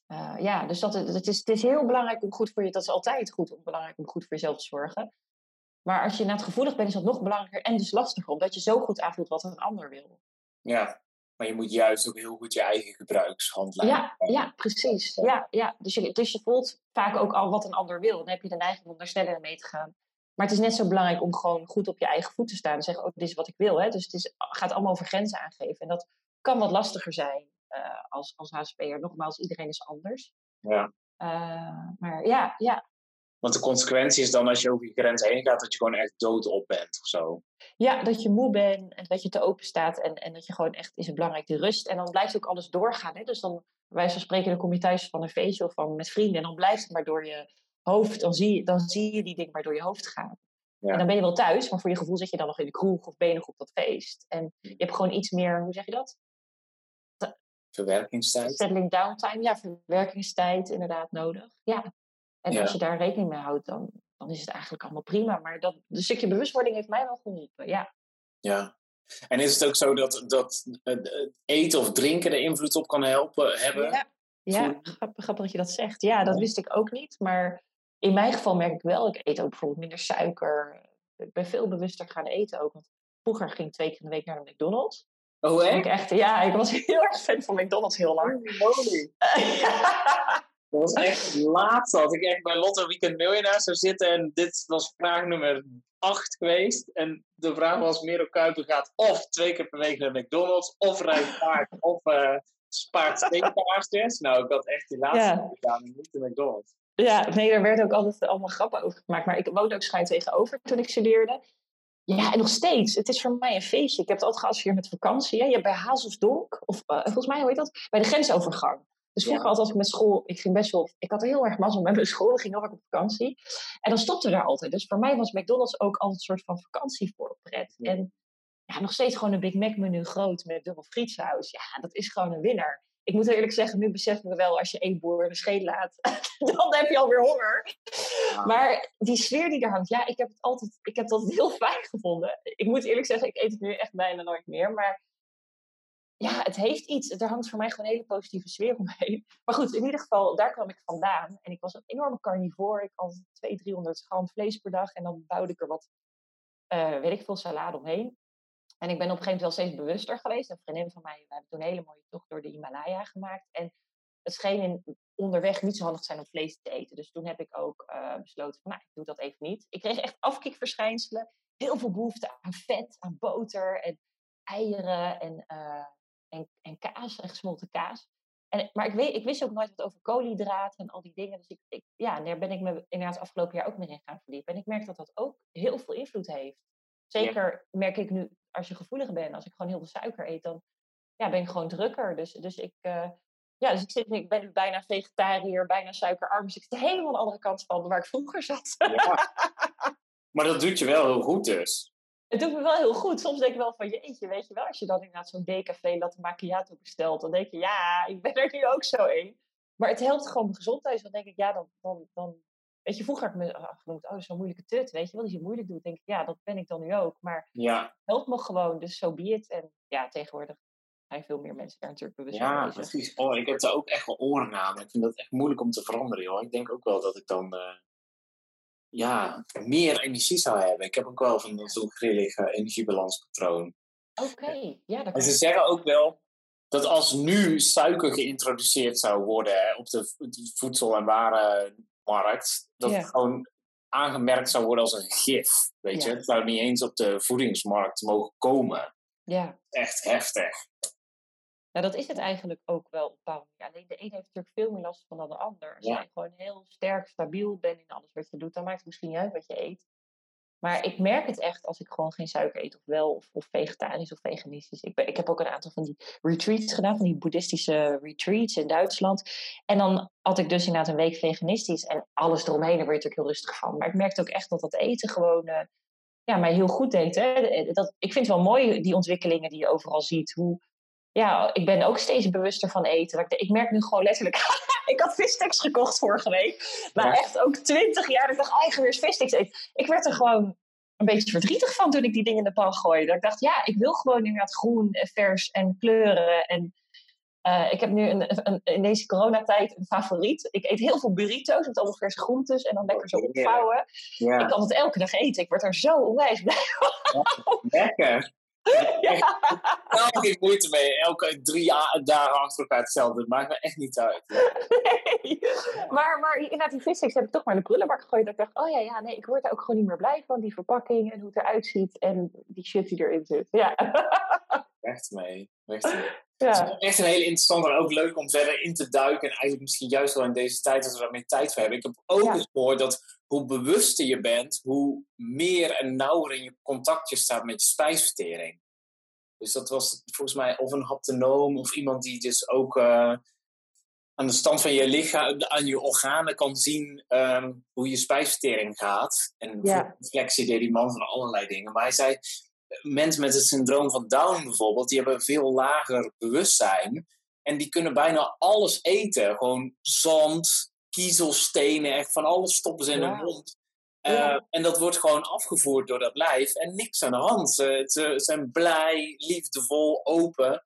Uh, ja, dus dat, het, is, het is heel belangrijk om goed voor je. Dat is altijd goed om belangrijk om goed voor jezelf te zorgen. Maar als je inderdaad gevoelig bent, is dat nog belangrijker en dus lastiger, omdat je zo goed aanvoelt wat een ander wil. Ja, maar je moet juist ook heel goed je eigen gebruikshandleiding Ja, ja precies. Ja, ja. Dus, je, dus je voelt vaak ook al wat een ander wil. Dan heb je de neiging om daar sneller mee te gaan. Maar het is net zo belangrijk om gewoon goed op je eigen voet te staan. En zeggen, oh, dit is wat ik wil. Hè? Dus het is, gaat allemaal over grenzen aangeven. En dat kan wat lastiger zijn uh, als, als HSP'er. Nogmaals, iedereen is anders. Ja. Uh, maar ja, ja. Want de consequentie is dan als je over je grens heen gaat, dat je gewoon echt dood op bent of zo. Ja, dat je moe bent en dat je te open staat en, en dat je gewoon echt is het belangrijk de rust. En dan blijft ook alles doorgaan. Hè? Dus dan, wij van spreken, dan kom je thuis van een feestje of van met vrienden en dan blijft het maar door je hoofd, dan zie, je, dan zie je die dingen maar door je hoofd gaan. Ja. En dan ben je wel thuis, maar voor je gevoel zit je dan nog in de kroeg of ben je nog op dat feest. En je hebt gewoon iets meer, hoe zeg je dat? Verwerkingstijd. Settling downtime, ja, verwerkingstijd inderdaad nodig. Ja. En als je daar rekening mee houdt, dan, dan is het eigenlijk allemaal prima. Maar dat een stukje bewustwording heeft mij wel geholpen, ja. Ja. En is het ook zo dat, dat eten of drinken er invloed op kan helpen hebben? Ja, ja grappig, grappig dat je dat zegt. Ja, dat wist ik ook niet. Maar in mijn geval merk ik wel, ik eet ook bijvoorbeeld minder suiker. Ik ben veel bewuster gaan eten ook. Want vroeger ging ik twee keer in de week naar de McDonald's. Oh, echt? Ik echt? Ja, ik was heel erg fan van McDonald's heel lang. Dat was echt het laatste. Had ik echt bij Lotto Weekend Millionaire zou zitten. En dit was vraag nummer 8 geweest. En de vraag was: Merel Kuiper gaat of twee keer per week naar McDonald's. Of rijdt paard. of uh, spaart steekpaarsjes. Nou, ik had echt die laatste ja. gedaan. Niet de McDonald's. Ja, nee, er werden ook altijd allemaal grappen over gemaakt. Maar ik woonde ook schijn tegenover toen ik studeerde. Ja, en nog steeds. Het is voor mij een feestje. Ik heb het altijd geassocieerd met vakantie. Hè. Je hebt bij Hazelsdonk, of uh, volgens mij, hoe heet dat? Bij de grensovergang. Dus vroeger altijd als ik met school, ik ging best wel, ik had heel erg mazzel met mijn school, ik ging heel erg op vakantie. En dan stopte daar altijd. Dus voor mij was McDonald's ook altijd een soort van vakantievoorpret. Ja. En ja, nog steeds gewoon een Big Mac menu groot met dubbel frietsaus. Ja, dat is gewoon een winnaar. Ik moet eerlijk zeggen, nu beseffen we wel, als je één boer in de laat, dan heb je alweer honger. Maar die sfeer die er hangt, ja, ik heb het altijd, ik heb altijd heel fijn gevonden. Ik moet eerlijk zeggen, ik eet het nu echt bijna nooit meer. Maar ja, het heeft iets. Er hangt voor mij gewoon een hele positieve sfeer omheen. Maar goed, in ieder geval, daar kwam ik vandaan. En ik was een enorme carnivore. Ik had 200, 300 gram vlees per dag. En dan bouwde ik er wat, uh, weet ik veel, salade omheen. En ik ben op een gegeven moment wel steeds bewuster geweest. Een vriendin van mij, we hebben toen een hele mooie tocht door de Himalaya gemaakt. En het scheen onderweg niet zo handig te zijn om vlees te eten. Dus toen heb ik ook uh, besloten van, nou, ik doe dat even niet. Ik kreeg echt afkikverschijnselen. Heel veel behoefte aan vet, aan boter en eieren en uh, en, en kaas en gesmolten kaas. En, maar ik, weet, ik wist ook nooit wat over koolhydraten en al die dingen. Dus ik, ik, ja, daar ben ik me inderdaad afgelopen jaar ook meer in gaan verdiepen. En ik merk dat dat ook heel veel invloed heeft. Zeker merk ik nu, als je gevoelig bent, als ik gewoon heel veel suiker eet, dan ja, ben ik gewoon drukker. Dus, dus ik, uh, ja, dus ik, zit, ik ben bijna vegetariër, bijna suikerarm. Dus ik zit helemaal aan de andere kant van waar ik vroeger zat. Ja. Maar dat doet je wel heel goed dus. Het doet me wel heel goed. Soms denk ik wel van jeetje, weet je wel, als je dan inderdaad zo'n decafé latte macchiato bestelt, dan denk je, ja, ik ben er nu ook zo een. Maar het helpt gewoon mijn gezondheid. Dan denk ik, ja, dan, dan, dan weet je, vroeger had ik me genoemd, oh, zo'n moeilijke tut, weet je wel, als je moeilijk doet, denk ik, ja, dat ben ik dan nu ook. Maar ja. het helpt me gewoon, dus zo so be it. En ja, tegenwoordig zijn veel meer mensen daar natuurlijk bewust van. Ja, precies. Oh, ik heb daar ook echt wel oren aan. Ik vind dat echt moeilijk om te veranderen, joh. Ik denk ook wel dat ik dan... Uh, ja, meer energie zou hebben. Ik heb ook wel van zo'n grillig energiebalanspatroon. Oké, ja. Dat en ze zeggen ook wel dat als nu suiker geïntroduceerd zou worden op de voedsel- en warenmarkt, dat het gewoon aangemerkt zou worden als een gif. Weet je, het zou niet eens op de voedingsmarkt mogen komen. Ja. Echt heftig. Ja, dat is het eigenlijk ook wel op Alleen de een heeft natuurlijk veel meer last van dan de ander. Als ja. je gewoon heel sterk, stabiel bent in alles wat je doet, dan maakt het misschien niet uit wat je eet. Maar ik merk het echt als ik gewoon geen suiker eet, of wel, of, of vegetarisch of veganistisch. Ik, ben, ik heb ook een aantal van die retreats gedaan, van die boeddhistische retreats in Duitsland. En dan had ik dus inderdaad een week veganistisch en alles eromheen, daar word je natuurlijk heel rustig van. Maar ik merkte ook echt dat dat eten gewoon uh, ja, mij heel goed deed. Hè? Dat, ik vind het wel mooi, die ontwikkelingen die je overal ziet. Hoe, ja, ik ben ook steeds bewuster van eten. Ik merk nu gewoon letterlijk. ik had vissticks gekocht vorige week. Maar echt ook twintig jaar. Dat ik dacht, oh, ik ga weer eten. Ik werd er gewoon een beetje verdrietig van toen ik die dingen in de pan gooide. Dat ik dacht, ja, ik wil gewoon inderdaad groen en vers en kleuren. En uh, ik heb nu een, een, in deze coronatijd een favoriet. Ik eet heel veel burritos met allemaal verse groentes en dan lekker zo opvouwen. Ja. Ik kan het elke dag eten. Ik word er zo onwijs blij van. lekker. Ja. Ik heb moeite mee. Elke drie dagen achter elkaar hetzelfde. Dat maakt me echt niet uit. Nee. Maar, maar inderdaad, die vissticks heb ik toch maar in de prullenbak gegooid. Dat ik dacht, oh ja, ja, nee, ik word er ook gewoon niet meer blij van. Die verpakking en hoe het eruit ziet. En die shit die erin zit. Ja. Echt mee. Echt mee. Ja. Het is echt een hele interessante en ook leuk om verder in te duiken. En eigenlijk misschien juist wel in deze tijd, als we daar meer tijd voor hebben. Ik heb ook eens gehoord dat hoe bewuster je bent, hoe meer en nauwer in je contactje staat met je spijsvertering. Dus dat was volgens mij of een haptonoom of iemand die dus ook uh, aan de stand van je lichaam, aan je organen kan zien um, hoe je spijsvertering gaat. En ja. flexie deed die man van allerlei dingen. Maar hij zei, mensen met het syndroom van Down bijvoorbeeld, die hebben een veel lager bewustzijn. En die kunnen bijna alles eten. Gewoon zand, kiezelstenen, echt van alles stoppen ze in hun mond. Uh, en dat wordt gewoon afgevoerd door dat lijf en niks aan de hand. Ze, ze, zijn blij, liefdevol, open.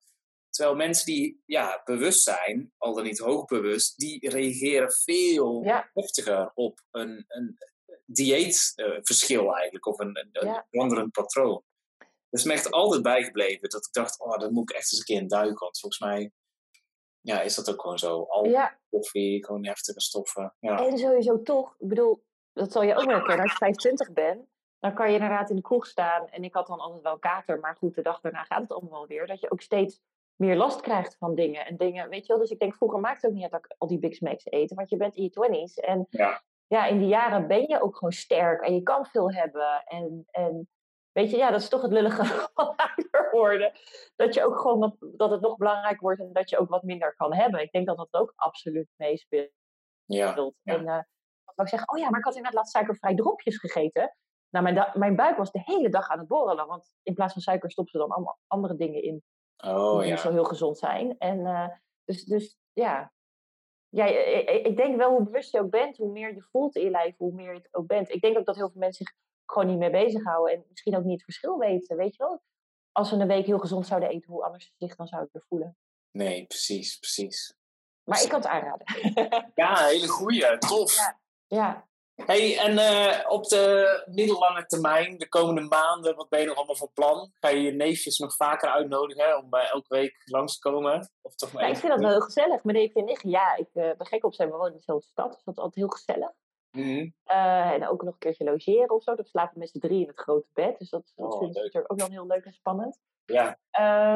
Terwijl mensen die ja, bewust zijn, al dan niet hoogbewust, die reageren veel heftiger op een, een dieetverschil uh, eigenlijk, of een, een, ja. veranderend patroon. Dat is me echt altijd bijgebleven, dat ik dacht, oh, dat moet ik echt eens een keer in duiken. Want volgens mij ja, is dat ook gewoon zo. Al ja. koffie, gewoon heftige stoffen. Ja. En sowieso toch, ik bedoel, dat zal je ook wel kennen. Als je 25 bent, dan kan je inderdaad in de kroeg staan. En ik had dan altijd wel kater, maar goed, de dag daarna gaat het allemaal wel weer. Dat je ook steeds meer last krijgt van dingen. En dingen, weet je wel. Dus ik denk, vroeger maakte het ook niet uit dat ik al die Big Smacks eten. Want je bent in je twenties. En ja. ja, in die jaren ben je ook gewoon sterk. En je kan veel hebben. En, en weet je, ja, dat is toch het lullige van ouder worden. Dat je ook gewoon, wat, dat het nog belangrijker wordt. En dat je ook wat minder kan hebben. Ik denk dat dat ook absoluut meespeelt. Ja, ja. En, uh, wat ik zeggen, oh ja, maar ik had inderdaad laatst suikervrij dropjes gegeten. Nou, mijn, mijn buik was de hele dag aan het borrelen. Want in plaats van suiker stoppen ze dan allemaal andere dingen in. Oh, die niet zo heel gezond zijn. En uh, dus, dus ja. ja ik, ik denk wel hoe bewust je ook bent, hoe meer je voelt in je lijf, hoe meer je het ook bent. Ik denk ook dat heel veel mensen zich gewoon niet mee bezighouden. En misschien ook niet het verschil weten, weet je wel. Als ze een week heel gezond zouden eten, hoe anders ze zich dan zouden voelen. Nee, precies, precies. Maar ik kan het aanraden. Ja, hele goeie, tof. Ja. Ja. Hey, en uh, op de middellange termijn, de komende maanden, wat ben je nog allemaal van plan? Ga je je neefjes nog vaker uitnodigen om bij elke week langs te komen? Of toch maar ja, ik vind dat wel heel gezellig. Mijn neefje en nicht, ja, ik uh, ben gek op zijn, we wonen in dezelfde stad, dus dat is altijd heel gezellig. Mm -hmm. uh, en ook nog een keertje logeren of zo. Dat slapen met z'n drie in het grote bed. Dus dat, dat oh, vind ik natuurlijk ook wel heel leuk en spannend. Ja.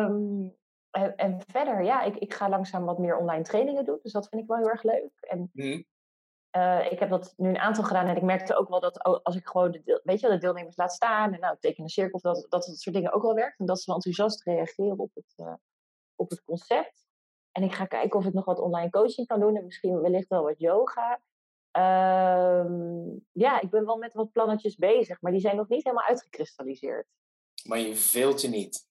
Um, en, en, verder, ja, ik, ik ga langzaam wat meer online trainingen doen. Dus dat vind ik wel heel erg leuk. En mm -hmm. Uh, ik heb dat nu een aantal gedaan en ik merkte ook wel dat als ik gewoon de, deel, weet je, de deelnemers laat staan en nou, teken een cirkel, dat, dat dat soort dingen ook wel werkt. En dat ze wel enthousiast reageren op het, uh, op het concept. En ik ga kijken of ik nog wat online coaching kan doen. En misschien wellicht wel wat yoga. Ehm, ja, ik ben wel met wat plannetjes bezig. Maar die zijn nog niet helemaal uitgekristalliseerd. Maar je veelt je niet.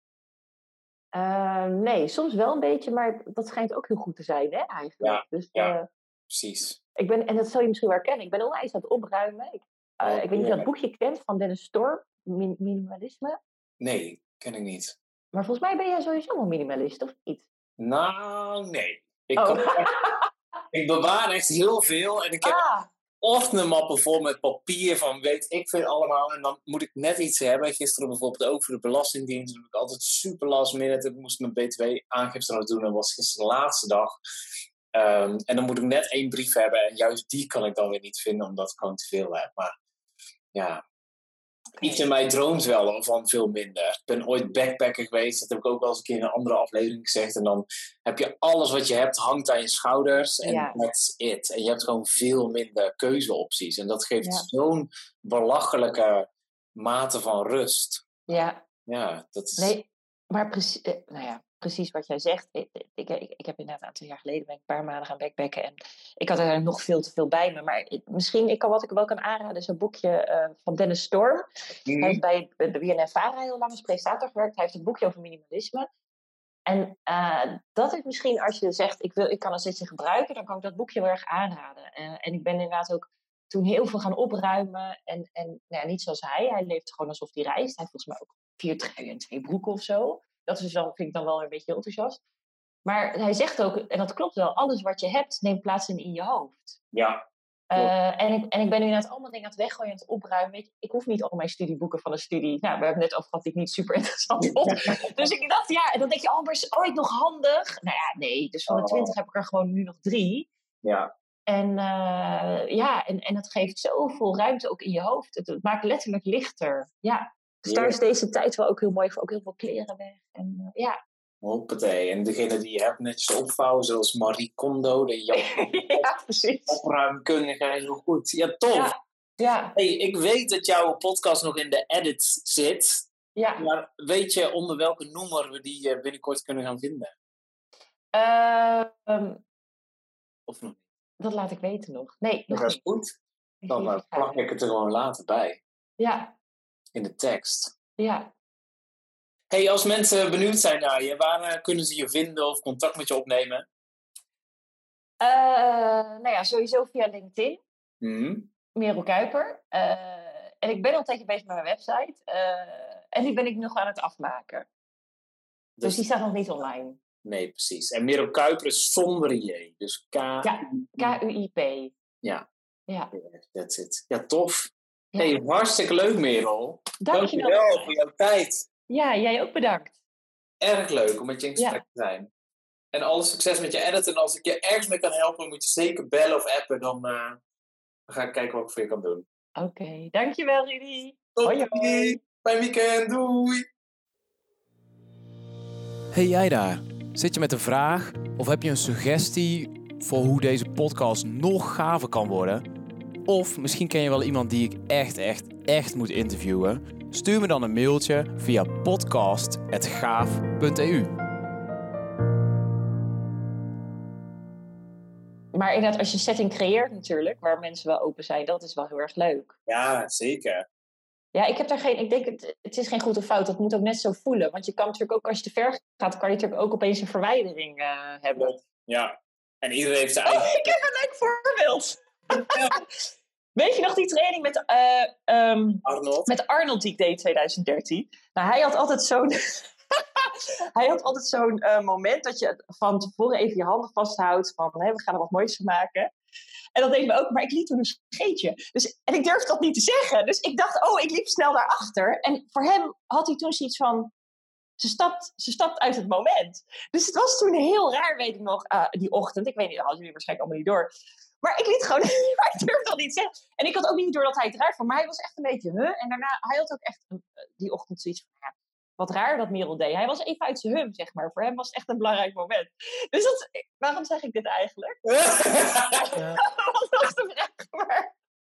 Ehm, nee, soms wel een beetje. Maar dat schijnt ook heel goed te zijn, hè, eigenlijk. Ja, dus, ja. eh, Precies. ik ben, en dat zal je misschien wel herkennen. Ik ben onwijs aan het opruimen. Ik, eh, Oh, ik weet niet of je dat boekje kent van Dennis Storm. Min- minimalisme. Nee, ken ik niet. Maar volgens mij ben jij sowieso wel minimalist, of niet? Nou, nee. Ik, Oh. kan ik bewaar echt heel veel. En ik heb Ah, ochtendmappen vol met papier van weet ik veel allemaal. En dan moet ik net iets hebben. Gisteren bijvoorbeeld ook voor de Belastingdienst. Dan heb ik altijd super last minute. Ik moest mijn BTW-aangifte nog doen. En dat was gisteren de laatste dag. Ehm, en dan moet ik net één brief hebben. En juist die kan ik dan weer niet vinden, omdat ik gewoon te veel heb. Maar ja, iets in mij droomt wel van veel minder. Ik ben ooit backpacker geweest. Dat heb ik ook wel eens een keer in een andere aflevering gezegd. En dan heb je alles wat je hebt hangt aan je schouders. En Ja. that's it. En je hebt gewoon veel minder keuzeopties. En dat geeft Ja. zo'n belachelijke mate van rust. Ja, Ja, dat is... nee, maar precies, nou ja, precies wat jij zegt. Ik, ik, ik, heb inderdaad een aantal jaar geleden ben ik een paar maanden gaan backpacken. En ik had er nog veel te veel bij me. Maar ik- misschien, ik kan, wat ik wel kan aanraden, is een boekje eh, van Dennis Storm. Mhm. Hij heeft bij de BNNVARA heel lang als presentator gewerkt. Hij heeft een boekje over minimalisme. En eh, dat is misschien als je zegt, ik, wil, ik kan een zitje gebruiken, dan kan ik dat boekje heel erg aanraden. Eh, en ik ben inderdaad ook toen heel veel gaan opruimen. En, en nou ja, niet zoals hij, hij leeft gewoon alsof hij reist. Hij heeft volgens mij ook vier truien en twee broeken of zo. Dat is dan, vind ik dan wel een beetje enthousiast. Maar hij zegt ook, en dat klopt wel, alles wat je hebt neemt plaats in, in je hoofd. Ja, Eh, en, ik, en ik ben nu inderdaad allemaal dingen aan het weggooien en het opruimen. Weet je, ik hoef niet al mijn studieboeken van een studie. Nou, we hebben net over gehad die ik niet super interessant vond. dus ik dacht, ja, en dan denk je, oh, maar is ooit nog handig? Nou ja, nee. Dus van de Oh. twintig heb ik er gewoon nu nog drie. ja. En eh, ja, en, en het geeft zoveel ruimte ook in je hoofd. Het, het maakt letterlijk lichter. Ja. Dus daar is deze tijd wel ook heel mooi voor. Ook heel veel kleren weg. En uh, ja. Hoppatee. En degene die je hebt netjes opvouwen, zoals Marie Kondo, de ja, precies. opruimkundige, heel goed. Ja, tof. Ja. ja. Hey, ik weet dat jouw podcast nog in de edit zit. Ja. Maar weet je onder welke noemer we die eh, binnenkort kunnen gaan vinden? Uh, um, of nog niet? Dat laat ik weten nog. Nee, nog dat is niet. goed. Dan uh, plak ik het er gewoon later bij. Ja. In de tekst. Ja. Hey, als mensen benieuwd zijn naar je, waar uh, kunnen ze je vinden of contact met je opnemen? Uh, nou ja, sowieso via LinkedIn. Mm. Merel Kuiper. Uh, en ik ben al een tijdje bezig met mijn website. Uh, en die ben ik nog aan het afmaken. Dus, dus die staat nog niet online. Nee, precies. En Merel Kuiper is zonder J. Dus K... Ja, K-U-I-P. Ja. Ja. That's it. Ja, tof. Ja. Hey, hartstikke leuk, Merel. Dank je wel voor jouw tijd. Ja, jij ook bedankt. Erg leuk om met je in gesprek ja. te zijn. En alle succes met je edit. En als ik je ergens mee kan helpen, moet je zeker bellen of appen. Dan, uh, ga ik kijken wat ik voor je kan doen. Oké, okay. dankjewel Rudy. Hoi, hoi. Fijn weekend. Doei. Hey jij daar. Zit je met een vraag of heb je een suggestie voor hoe deze podcast nog gaver kan worden? Of misschien ken je wel iemand die ik echt, echt, echt moet interviewen? Stuur me dan een mailtje via podcast.gaaf.eu. Maar inderdaad, als je een setting creëert natuurlijk, waar mensen wel open zijn, dat is wel heel erg leuk. Ja, zeker. Ja, ik heb daar geen, ik denk, het, het is geen goed of fout. Dat moet ook net zo voelen. Want je kan natuurlijk ook, als je te ver gaat, kan je natuurlijk ook opeens een verwijdering uh, hebben. Ja, en iedereen heeft zijn oh, eigen... ik heb een leuk voorbeeld. Weet je nog die training met, uh, um, Arnold? met Arnold die ik deed in 2013? Nou, hij had altijd zo'n... hij had altijd zo'n uh, moment dat je van tevoren even je handen vasthoudt. Van, we gaan er wat moois van maken. En dat deed me ook, maar ik liet toen een scheetje. Dus, en ik durfde dat niet te zeggen. Dus ik dacht, oh, ik liep snel daarachter. En voor hem had hij toen zoiets van... Ze stapt, ze stapt uit het moment. Dus het was toen heel raar, weet ik nog, uh, die ochtend. Ik weet niet, dat hadden jullie waarschijnlijk allemaal niet door. Maar ik liet gewoon, maar ik durfde dat niet zeggen. En ik had ook niet door dat hij het raar vond. Maar hij was echt een beetje, huh? En daarna, hij had ook echt uh, die ochtend zoiets van, ja, wat raar dat Merel deed. Hij was even uit zijn hum, zeg maar. Voor hem was het echt een belangrijk moment. Dus dat, waarom zeg ik dit eigenlijk? ja. dat was de vraag. Maar